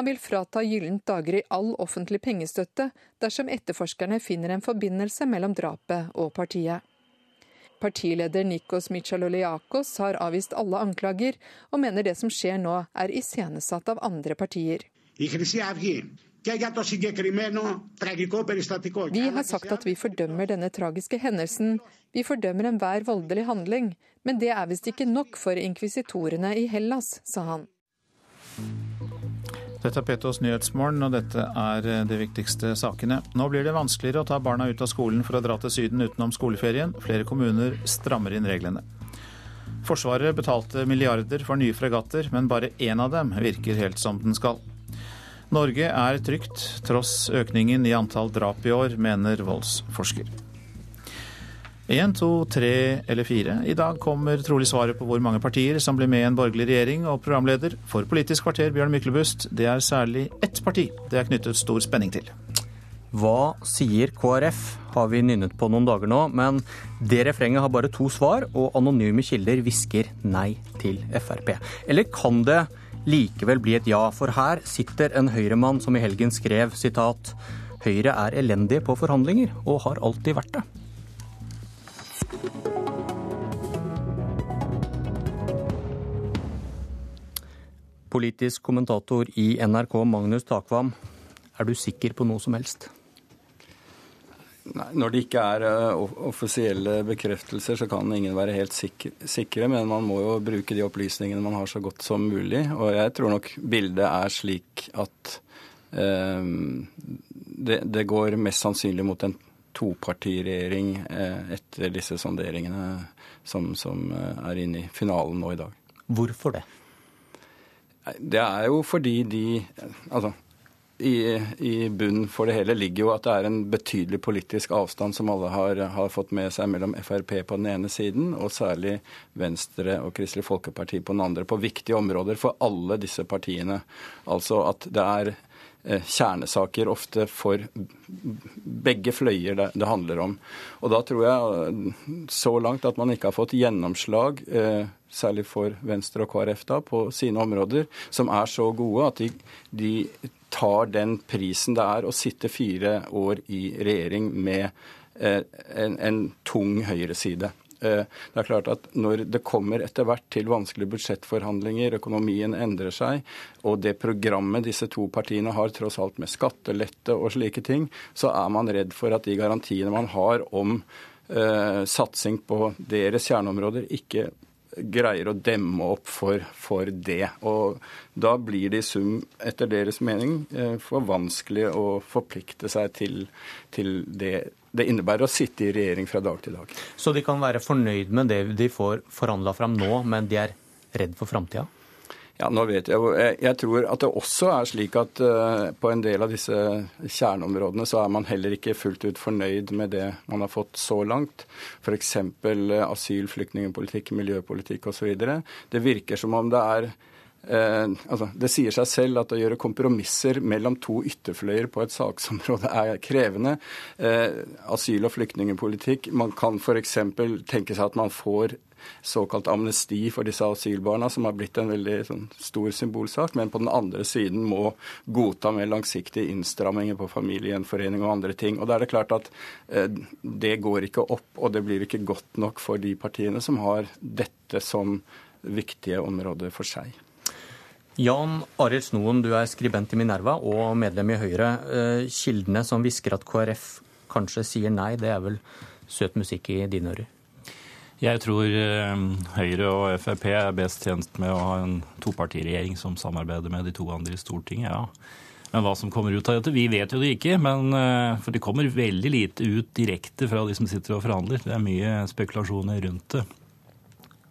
S54: Han vil frata Gyllent daggry all offentlig pengestøtte dersom etterforskerne finner en forbindelse mellom drapet og partiet. Partileder Nikos Michaloliakos har avvist alle anklager, og mener det som skjer nå er iscenesatt av andre partier. Vi har sagt at vi fordømmer denne tragiske hendelsen. Vi fordømmer enhver voldelig handling. Men det er visst ikke nok for inkvisitorene i Hellas, sa han.
S1: Dette er Petos Nyhetsmorgen, og dette er eh, de viktigste sakene. Nå blir det vanskeligere å ta barna ut av skolen for å dra til Syden utenom skoleferien. Flere kommuner strammer inn reglene. Forsvaret betalte milliarder for nye fregatter, men bare én av dem virker helt som den skal. Norge er trygt, tross økningen i antall drap i år, mener voldsforsker. Én, to, tre eller fire. I dag kommer trolig svaret på hvor mange partier som blir med i en borgerlig regjering, og programleder for Politisk kvarter, Bjørn Myklebust, det er særlig ett parti det er knyttet stor spenning til.
S55: Hva sier KrF, har vi nynnet på noen dager nå, men det refrenget har bare to svar, og anonyme kilder hvisker nei til Frp. Eller kan det likevel bli et ja, for her sitter en høyremann som i helgen skrev sitat Høyre er elendige på forhandlinger, og har alltid vært det. Politisk kommentator i NRK, Magnus Takvam. Er du sikker på noe som helst?
S32: Nei, Når det ikke er uh, offisielle bekreftelser, så kan ingen være helt sikre, Men man må jo bruke de opplysningene man har så godt som mulig. Og jeg tror nok bildet er slik at uh, det, det, går mest sannsynlig mot en topartiregjering uh, etter disse sonderingene som, som er inne i finalen nå i dag.
S55: Hvorfor det?
S32: Det er jo fordi de Altså, i, i bunnen for det hele ligger jo at det er en betydelig politisk avstand som alle har, har, fått med seg mellom Frp på den ene siden og særlig Venstre og Kristelig Folkeparti på den andre, på viktige områder for alle disse partiene. Altså at det er eh, kjernesaker ofte for begge fløyer det, det, handler om. Og da tror jeg så langt at man ikke har fått gjennomslag, særlig for Venstre og KrF, da, på sine områder, som er så gode at de, de tar den prisen det er å sitte fire år i regjering med en, en tung høyreside. Eh, det er klart at Når det kommer etter hvert til vanskelige budsjettforhandlinger, økonomien endrer seg, og det programmet disse to partiene har, tross alt med skattelette og slike ting, så er man redd for at de garantiene man har om uh, satsing på deres kjerneområder, ikke greier å demme opp for, for, det. Og da blir det i sum, etter deres mening, uh, for vanskelig å forplikte seg til, til det det innebærer å sitte i regjering fra dag til dag.
S55: Så de kan være fornøyd med det de får forhandla fram nå, men de er redd for framtida?
S32: Ja, nå vet jeg. Jeg tror at det også er slik at uh, på en del av disse kjerneområdene så er man heller ikke fullt ut fornøyd med det man har fått så langt. F.eks. Uh, asyl, flyktningpolitikk, miljøpolitikk osv. Det virker som om det er Eh, altså, det sier seg selv at å gjøre kompromisser mellom to ytterfløyer på et saksområde er krevende. Eh, asyl- og flyktningpolitikk Man kan f.eks. tenke seg at man får såkalt amnesti for disse asylbarna, som har blitt en veldig sånn, stor symbolsak, men på den andre siden må godta mer langsiktige innstramminger på familiegjenforening og andre ting. Og da er det klart at eh, det går ikke opp, og det blir ikke godt nok for de partiene som har dette som viktige områder for seg.
S55: Jan Arild Snoen, du er skribent i Minerva og medlem i Høyre. Eh, kildene som hvisker at KrF kanskje sier nei, det er vel søt musikk i dine ører?
S56: Jeg tror eh, Høyre og Frp er best tjent med å ha en topartiregjering som samarbeider med de to andre i Stortinget, ja. Men hva som kommer ut av dette, vi vet jo det ikke. Men, eh, for det kommer veldig lite ut direkte fra de som sitter og forhandler. Det er mye spekulasjoner rundt det.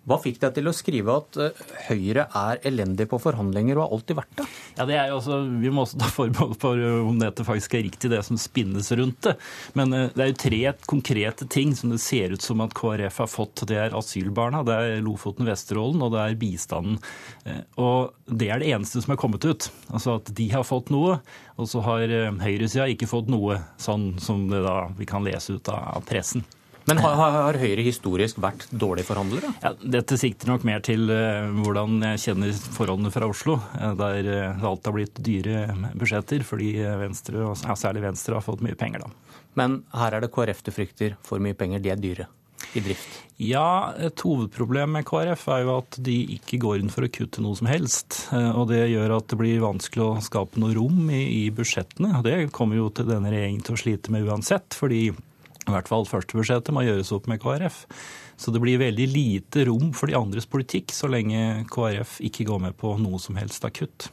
S55: Hva fikk deg til å skrive at eh, Høyre er elendig på forhandlinger og har alltid vært det?
S56: Ja, det er jo også, Vi må også ta forbehold for om dette faktisk er riktig, det som spinnes rundt det. Men eh, det er jo tre konkrete ting som det ser ut som at KrF har fått. Det er asylbarna, det er Lofoten, Vesterålen og det er bistanden. Eh, og det er det eneste som er kommet ut. Altså at de har fått noe, og så har høyresida ikke fått noe, sånn som det da vi kan lese ut av pressen.
S55: Men har, har, Høyre historisk vært dårlige forhandlere?
S56: Ja, dette sikter nok mer til uh, hvordan jeg kjenner forholdene fra Oslo, uh, der uh, alt har blitt dyre budsjetter fordi Venstre, og særlig Venstre, har fått mye penger. da.
S55: Men her er det KrF du frykter for mye penger. De er dyre i drift?
S56: Ja, et hovedproblem med KrF er jo at de ikke går inn for å kutte noe som helst. Og det gjør at det blir vanskelig å skape noe rom i, i budsjettene. Og det kommer jo til denne regjeringen til å slite med uansett. fordi i hvert fall første budsjettet må gjøres opp med KrF. Så det blir veldig lite rom for de andres politikk så lenge KrF ikke går med på noe som helst av kutt.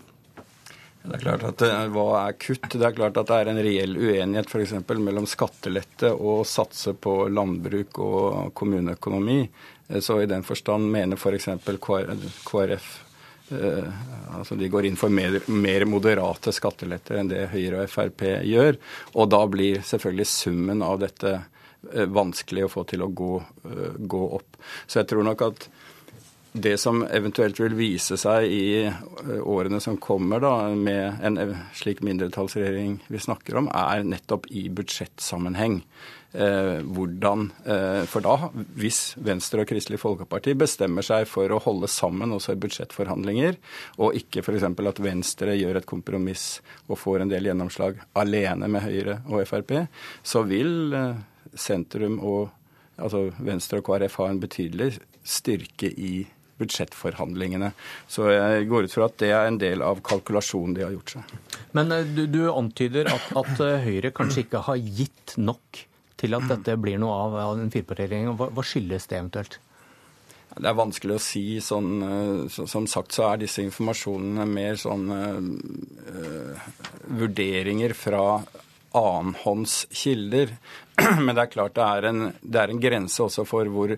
S32: Det er klart at eh, Hva er kutt? Det er klart at det er en reell uenighet for eksempel, mellom skattelette og satse på landbruk og kommuneøkonomi. Eh, så i den forstand mener f.eks. For KrF altså De går inn for mer, mer, moderate skatteletter enn det Høyre og Frp gjør. Og da blir selvfølgelig summen av dette uh, vanskelig å få til å gå, uh, gå, opp. Så jeg tror nok at det som eventuelt vil vise seg i årene som kommer, da, med en slik mindretallsregjering vi snakker om, er nettopp i budsjettsammenheng. Eh, hvordan eh, For da, hvis Venstre og Kristelig Folkeparti bestemmer seg for å holde sammen også i budsjettforhandlinger, og ikke f.eks. at Venstre gjør et kompromiss og får en del gjennomslag alene med Høyre og Frp, så vil eh, sentrum og altså Venstre og KrF ha en betydelig styrke i budsjettforhandlingene. Så jeg går ut fra at det er en del av kalkulasjonen de har gjort seg.
S55: Men du, du antyder at, at Høyre kanskje ikke har gitt nok til at dette blir noe av, en firepartiregjering? Hva, hva skyldes det eventuelt?
S32: Det er vanskelig å si. Sånn, så, som sagt så er disse informasjonene mer sånn uh, vurderinger fra annenhånds kilder. (clears throat) Men det er klart det er, en, det er en grense også for hvor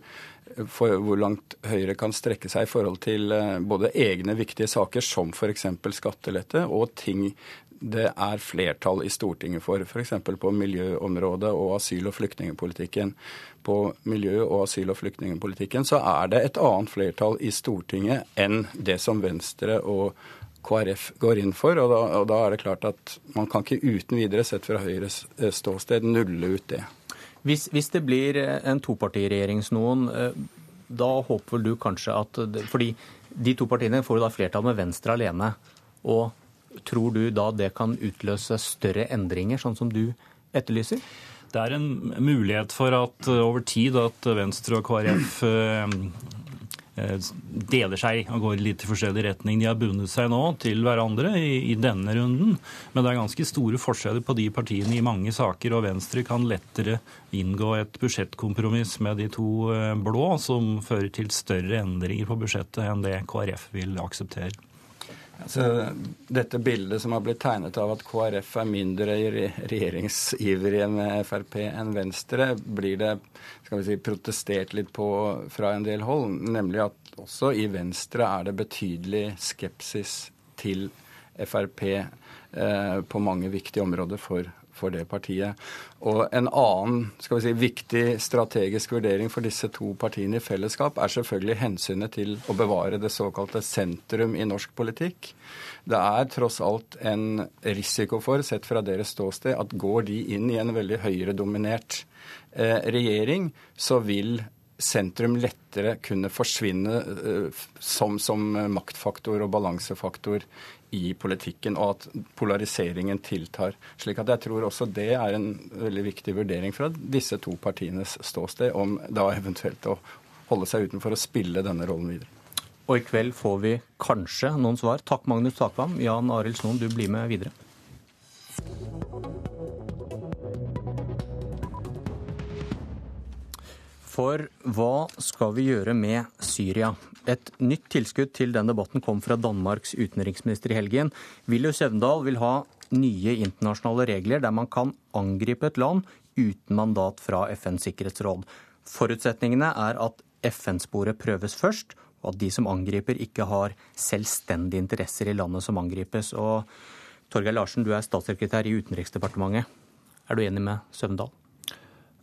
S32: for hvor langt Høyre kan strekke seg i forhold til eh, både egne viktige saker, som f.eks. skattelette, og ting det er flertall i Stortinget for, f.eks. på miljøområdet og asyl- og flyktningpolitikken. På miljø- og asyl- og flyktningpolitikken så er det et annet flertall i Stortinget enn det som Venstre og KrF går inn for. Og da, og da er det klart at man kan ikke uten videre, sett fra Høyres eh, ståsted, nulle ut det.
S55: Hvis, hvis det blir en topartiregjering, noen, da håper vel du kanskje at Fordi de to partiene får jo da flertall med Venstre alene. Og tror du da det kan utløse større endringer, sånn som du etterlyser?
S56: Det er en mulighet for at over tid at Venstre og KrF deler seg og går litt i forskjellig retning. De har bundet seg nå til hverandre i, i, denne runden, men det er ganske store forskjeller på de partiene i mange saker, og Venstre kan lettere inngå et budsjettkompromiss med de to blå, som fører til større endringer på budsjettet enn det KrF vil akseptere.
S32: Altså, dette bildet som har blitt tegnet av at KrF er mindre regjeringsivrige med Frp enn Venstre, blir det skal vi si, protestert litt på fra en del hold. Nemlig at også i Venstre er det betydelig skepsis til Frp eh, på mange viktige områder for for det partiet. Og en annen skal vi si, viktig strategisk vurdering for disse to partiene i fellesskap er selvfølgelig hensynet til å bevare det såkalte sentrum i norsk politikk. Det er tross alt en risiko for, sett fra deres ståsted, at går de inn i en veldig høyredominert eh, regjering, så vil sentrum lettere kunne forsvinne eh, som, som maktfaktor og balansefaktor i politikken, og at polariseringen tiltar. Slik at jeg tror også det er en veldig viktig vurdering fra disse to partienes ståsted, om da eventuelt å holde seg utenfor og spille denne rollen videre.
S55: Og i kveld får vi kanskje noen svar. Takk, Magnus Takvam. Jan Arild Snoen, du blir med videre. For hva skal vi gjøre med Syria? Et nytt tilskudd til den debatten kom fra Danmarks utenriksminister i helgen. Willy Søvndal vil ha nye internasjonale regler der man kan angripe et land uten mandat fra FNs sikkerhetsråd. Forutsetningene er at FN-sporet prøves først, og at de som angriper, ikke har selvstendige interesser i landet som angripes. Og Torgeir Larsen, du er statssekretær i Utenriksdepartementet. Er du enig med Søvndal?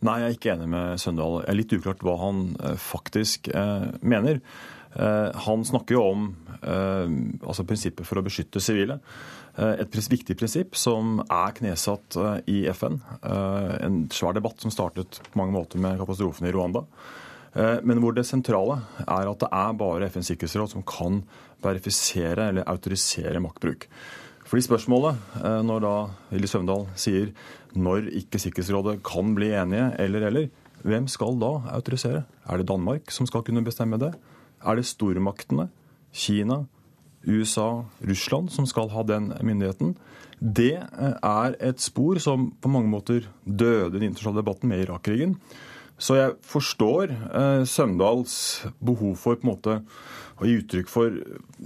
S57: Nei, jeg er ikke enig med Søvndal. Det er litt uklart hva han eh, faktisk eh, mener. Eh, han snakker jo om eh, altså prinsippet for å beskytte sivile. Eh, et viktig prinsipp som er knesatt i FN. En svær debatt som startet på mange måter med katastrofen i Rwanda. Men hvor det sentrale er at det er bare FNs sikkerhetsråd som kan verifisere eller autorisere maktbruk. Fordi spørsmålet, når da Willy Søvndal sier når ikke Sikkerhetsrådet kan bli enige, eller eller, hvem skal da autorisere? Er det Danmark som skal kunne bestemme det? Er det stormaktene, Kina, USA, Russland, som skal ha den myndigheten? Det eh, er et spor som på mange måter døde den internasjonale debatten med Irak-krigen. Så jeg forstår eh, Søndals behov for på en måte å gi uttrykk for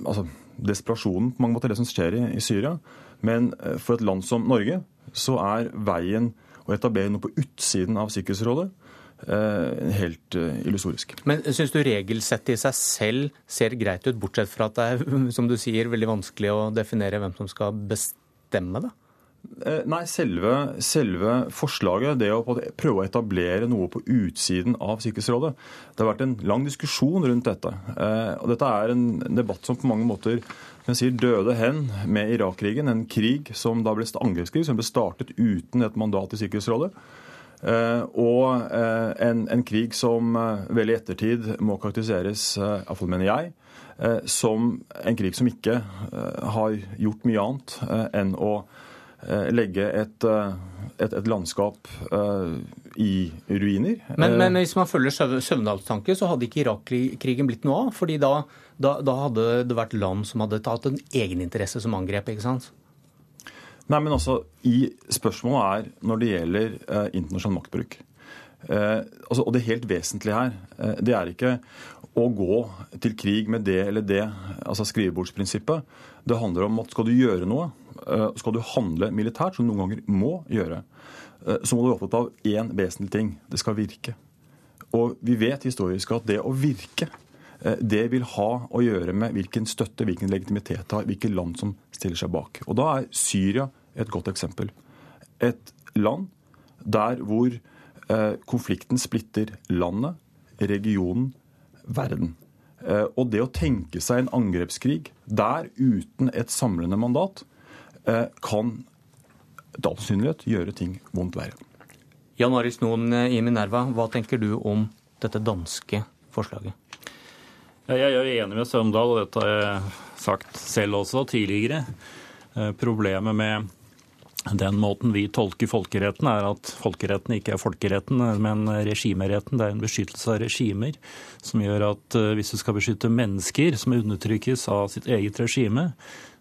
S57: altså, desperasjonen på mange måter, det som skjer i, i Syria. Men eh, for et land som Norge så er veien å etablere noe på utsiden av Sikkerhetsrådet helt eh, illusorisk.
S55: Men syns du regelsettet i seg selv ser greit ut, bortsett fra at det er (laughs) som du sier, veldig vanskelig å definere hvem som skal bestemme det?
S57: Eh, nei, selve, selve, forslaget, det å prøve å etablere noe på utsiden av Sikkerhetsrådet Det har vært en lang diskusjon rundt dette. Og dette er en debatt som på mange måter jeg sier døde hen med Irak-krigen, en krig som da ble angrepskrig, som ble startet uten et mandat i Sikkerhetsrådet. Uh, og uh, en, en, krig som uh, vel i ettertid må karakteriseres, iallfall mener jeg, som en krig som ikke har gjort mye annet enn å legge et, et, et landskap i ruiner.
S55: Men, men, hvis man følger Søvndals tanke, så hadde ikke Irak-krigen blitt noe av. fordi da da, da, hadde det vært land som hadde tatt en egeninteresse som angrep, ikke sant?
S57: Nei, men altså, i Spørsmålet er når det gjelder eh, internasjonal maktbruk. Eh, altså, og det helt vesentlige her, eh, det er ikke å gå til krig med det eller det, altså skrivebordsprinsippet. Det handler om at skal du gjøre noe, eh, skal du handle militært, som du noen ganger må gjøre, eh, så må du være opptatt av én vesentlig ting. Det skal virke. Og vi vet historisk at det å virke det vil ha å gjøre med hvilken støtte, hvilken legitimitet det har, hvilke land som stiller seg bak. Og Da er Syria et godt eksempel. Et land der hvor konflikten splitter landet, regionen, verden. Og det å tenke seg en angrepskrig der uten et samlende mandat, kan etter all sannsynlighet gjøre ting vondt verre.
S55: Jan Arild Snoen i Minerva, hva tenker du om dette danske forslaget?
S56: Jeg er enig med Sømdal, og dette har jeg sagt selv også tidligere. Eh, problemet med den måten vi tolker folkeretten, er at folkeretten ikke er folkeretten, men regimeretten. Det er en beskyttelse av regimer som gjør at eh, hvis du skal beskytte mennesker som undertrykkes av sitt eget regime,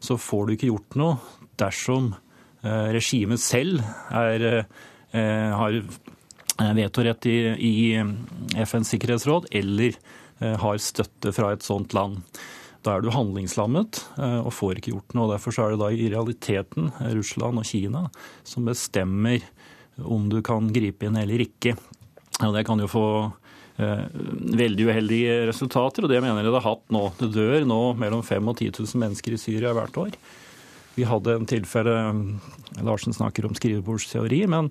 S56: så får du ikke gjort noe dersom eh, regimet selv er Eh, har eh, vetorett i, i eh, FNs sikkerhetsråd, eller har støtte fra et sånt land. Da er du handlingslammet og får ikke gjort noe. Derfor er det da i realiteten Russland og Kina som bestemmer om du kan gripe inn eller ikke. Og det kan jo få veldig uheldige resultater, og det mener jeg det har hatt nå. Det dør nå mellom 5000 og 10 000 mennesker i Syria hvert år. Vi hadde en tilfelle Larsen snakker om skrivebordsteori, men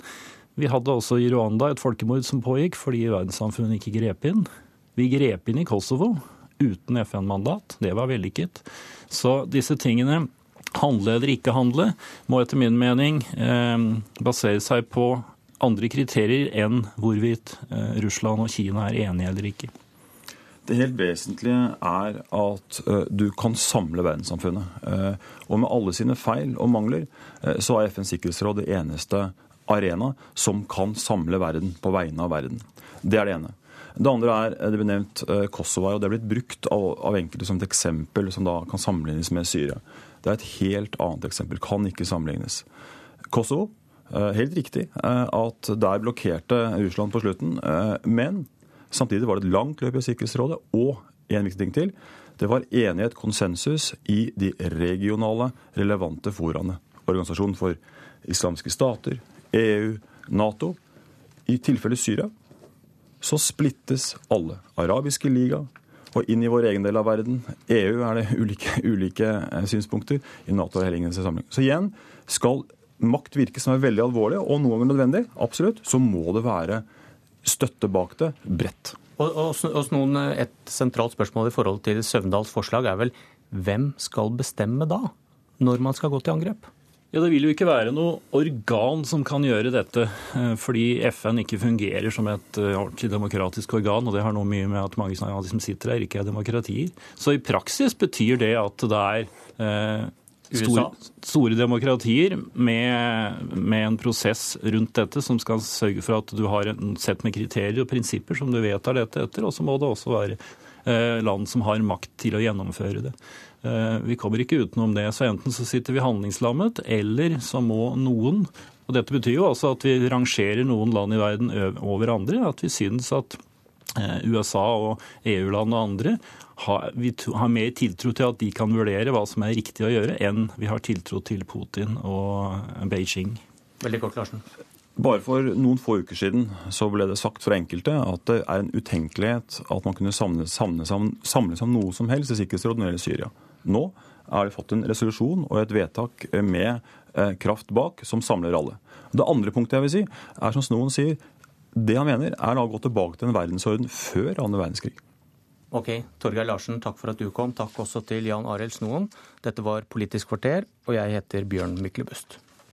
S56: vi hadde også i Rwanda et folkemord som pågikk fordi verdenssamfunnet ikke grep inn. Vi grep inn i Kosovo uten FN-mandat. Det var vellykket. Så disse tingene, handle eller ikke handle, må etter min mening eh, basere seg på andre kriterier enn hvorvidt eh, Russland og Kina er enige eller ikke.
S57: Det helt vesentlige er at uh, du kan samle verdenssamfunnet. Uh, og med alle sine feil og mangler, uh, så er FNs sikkerhetsråd det eneste arena som kan samle verden på vegne av verden. Det er det ene. Det andre er det ble nevnt eh, Kosovo, og det er blitt brukt av, av, enkelte som et eksempel som da kan sammenlignes med Syria. Det er et helt annet eksempel. Kan ikke sammenlignes. Kosovo, eh, helt riktig eh, at der blokkerte Russland på slutten. Men samtidig var det et langt løp i Sikkerhetsrådet. Og en viktig ting til. Det var enighet, konsensus, i de regionale, relevante foraene. Organisasjonen for islamske stater, EU, Nato. I tilfelle Syria så splittes alle. Arabiske liga og inn i vår egen del av verden. EU er det ulike, ulike eh, synspunkter. I Nato er det samling. sammenheng. Så igjen, skal makt virke som er veldig alvorlig, og noen ganger nødvendig, absolutt, så må det være støtte bak det bredt.
S55: Og, og, noen, Et sentralt spørsmål i forhold til Søvndals forslag er vel hvem skal bestemme da, når man skal gå til angrep?
S56: Ja, Det vil jo ikke være noe organ som kan gjøre dette, eh, fordi FN ikke fungerer som et eh, ordentlig demokratisk organ. og Det har noe mye med at mange av de som sitter her, ikke er demokratier. Så i praksis betyr det at det er eh, store, store demokratier med, med, en prosess rundt dette som skal sørge for at du har en sett med kriterier og prinsipper som du vedtar dette etter. Og så må det også være eh, land som har makt til å gjennomføre det. Eh, vi kommer ikke utenom det. Så enten så sitter vi handlingslammet, eller så må noen og Dette betyr jo altså at vi rangerer noen land i verden over andre. At vi syns at eh, USA og EU-land og andre har, vi har mer tiltro til at de kan vurdere hva som er riktig å gjøre, enn vi har tiltro til Putin og Beijing.
S55: Veldig kort, Larsen.
S57: Bare for noen få uker siden så ble det sagt for enkelte at det er en utenkelighet at man kunne samle, samle, samle seg om noe som helst i Sikkerhetsrådet når det gjelder Syria. Nå er det fått en resolusjon og et vedtak med eh, kraft bak som samler alle. Det andre punktet jeg vil si, er som Snoen sier, det han mener, er å gå tilbake til en verdensorden før annen verdenskrig.
S55: Ok, Torgeir Larsen, takk for at du kom. Takk også til Jan Arild Snoen. Dette var Politisk kvarter, og jeg heter Bjørn Myklebust.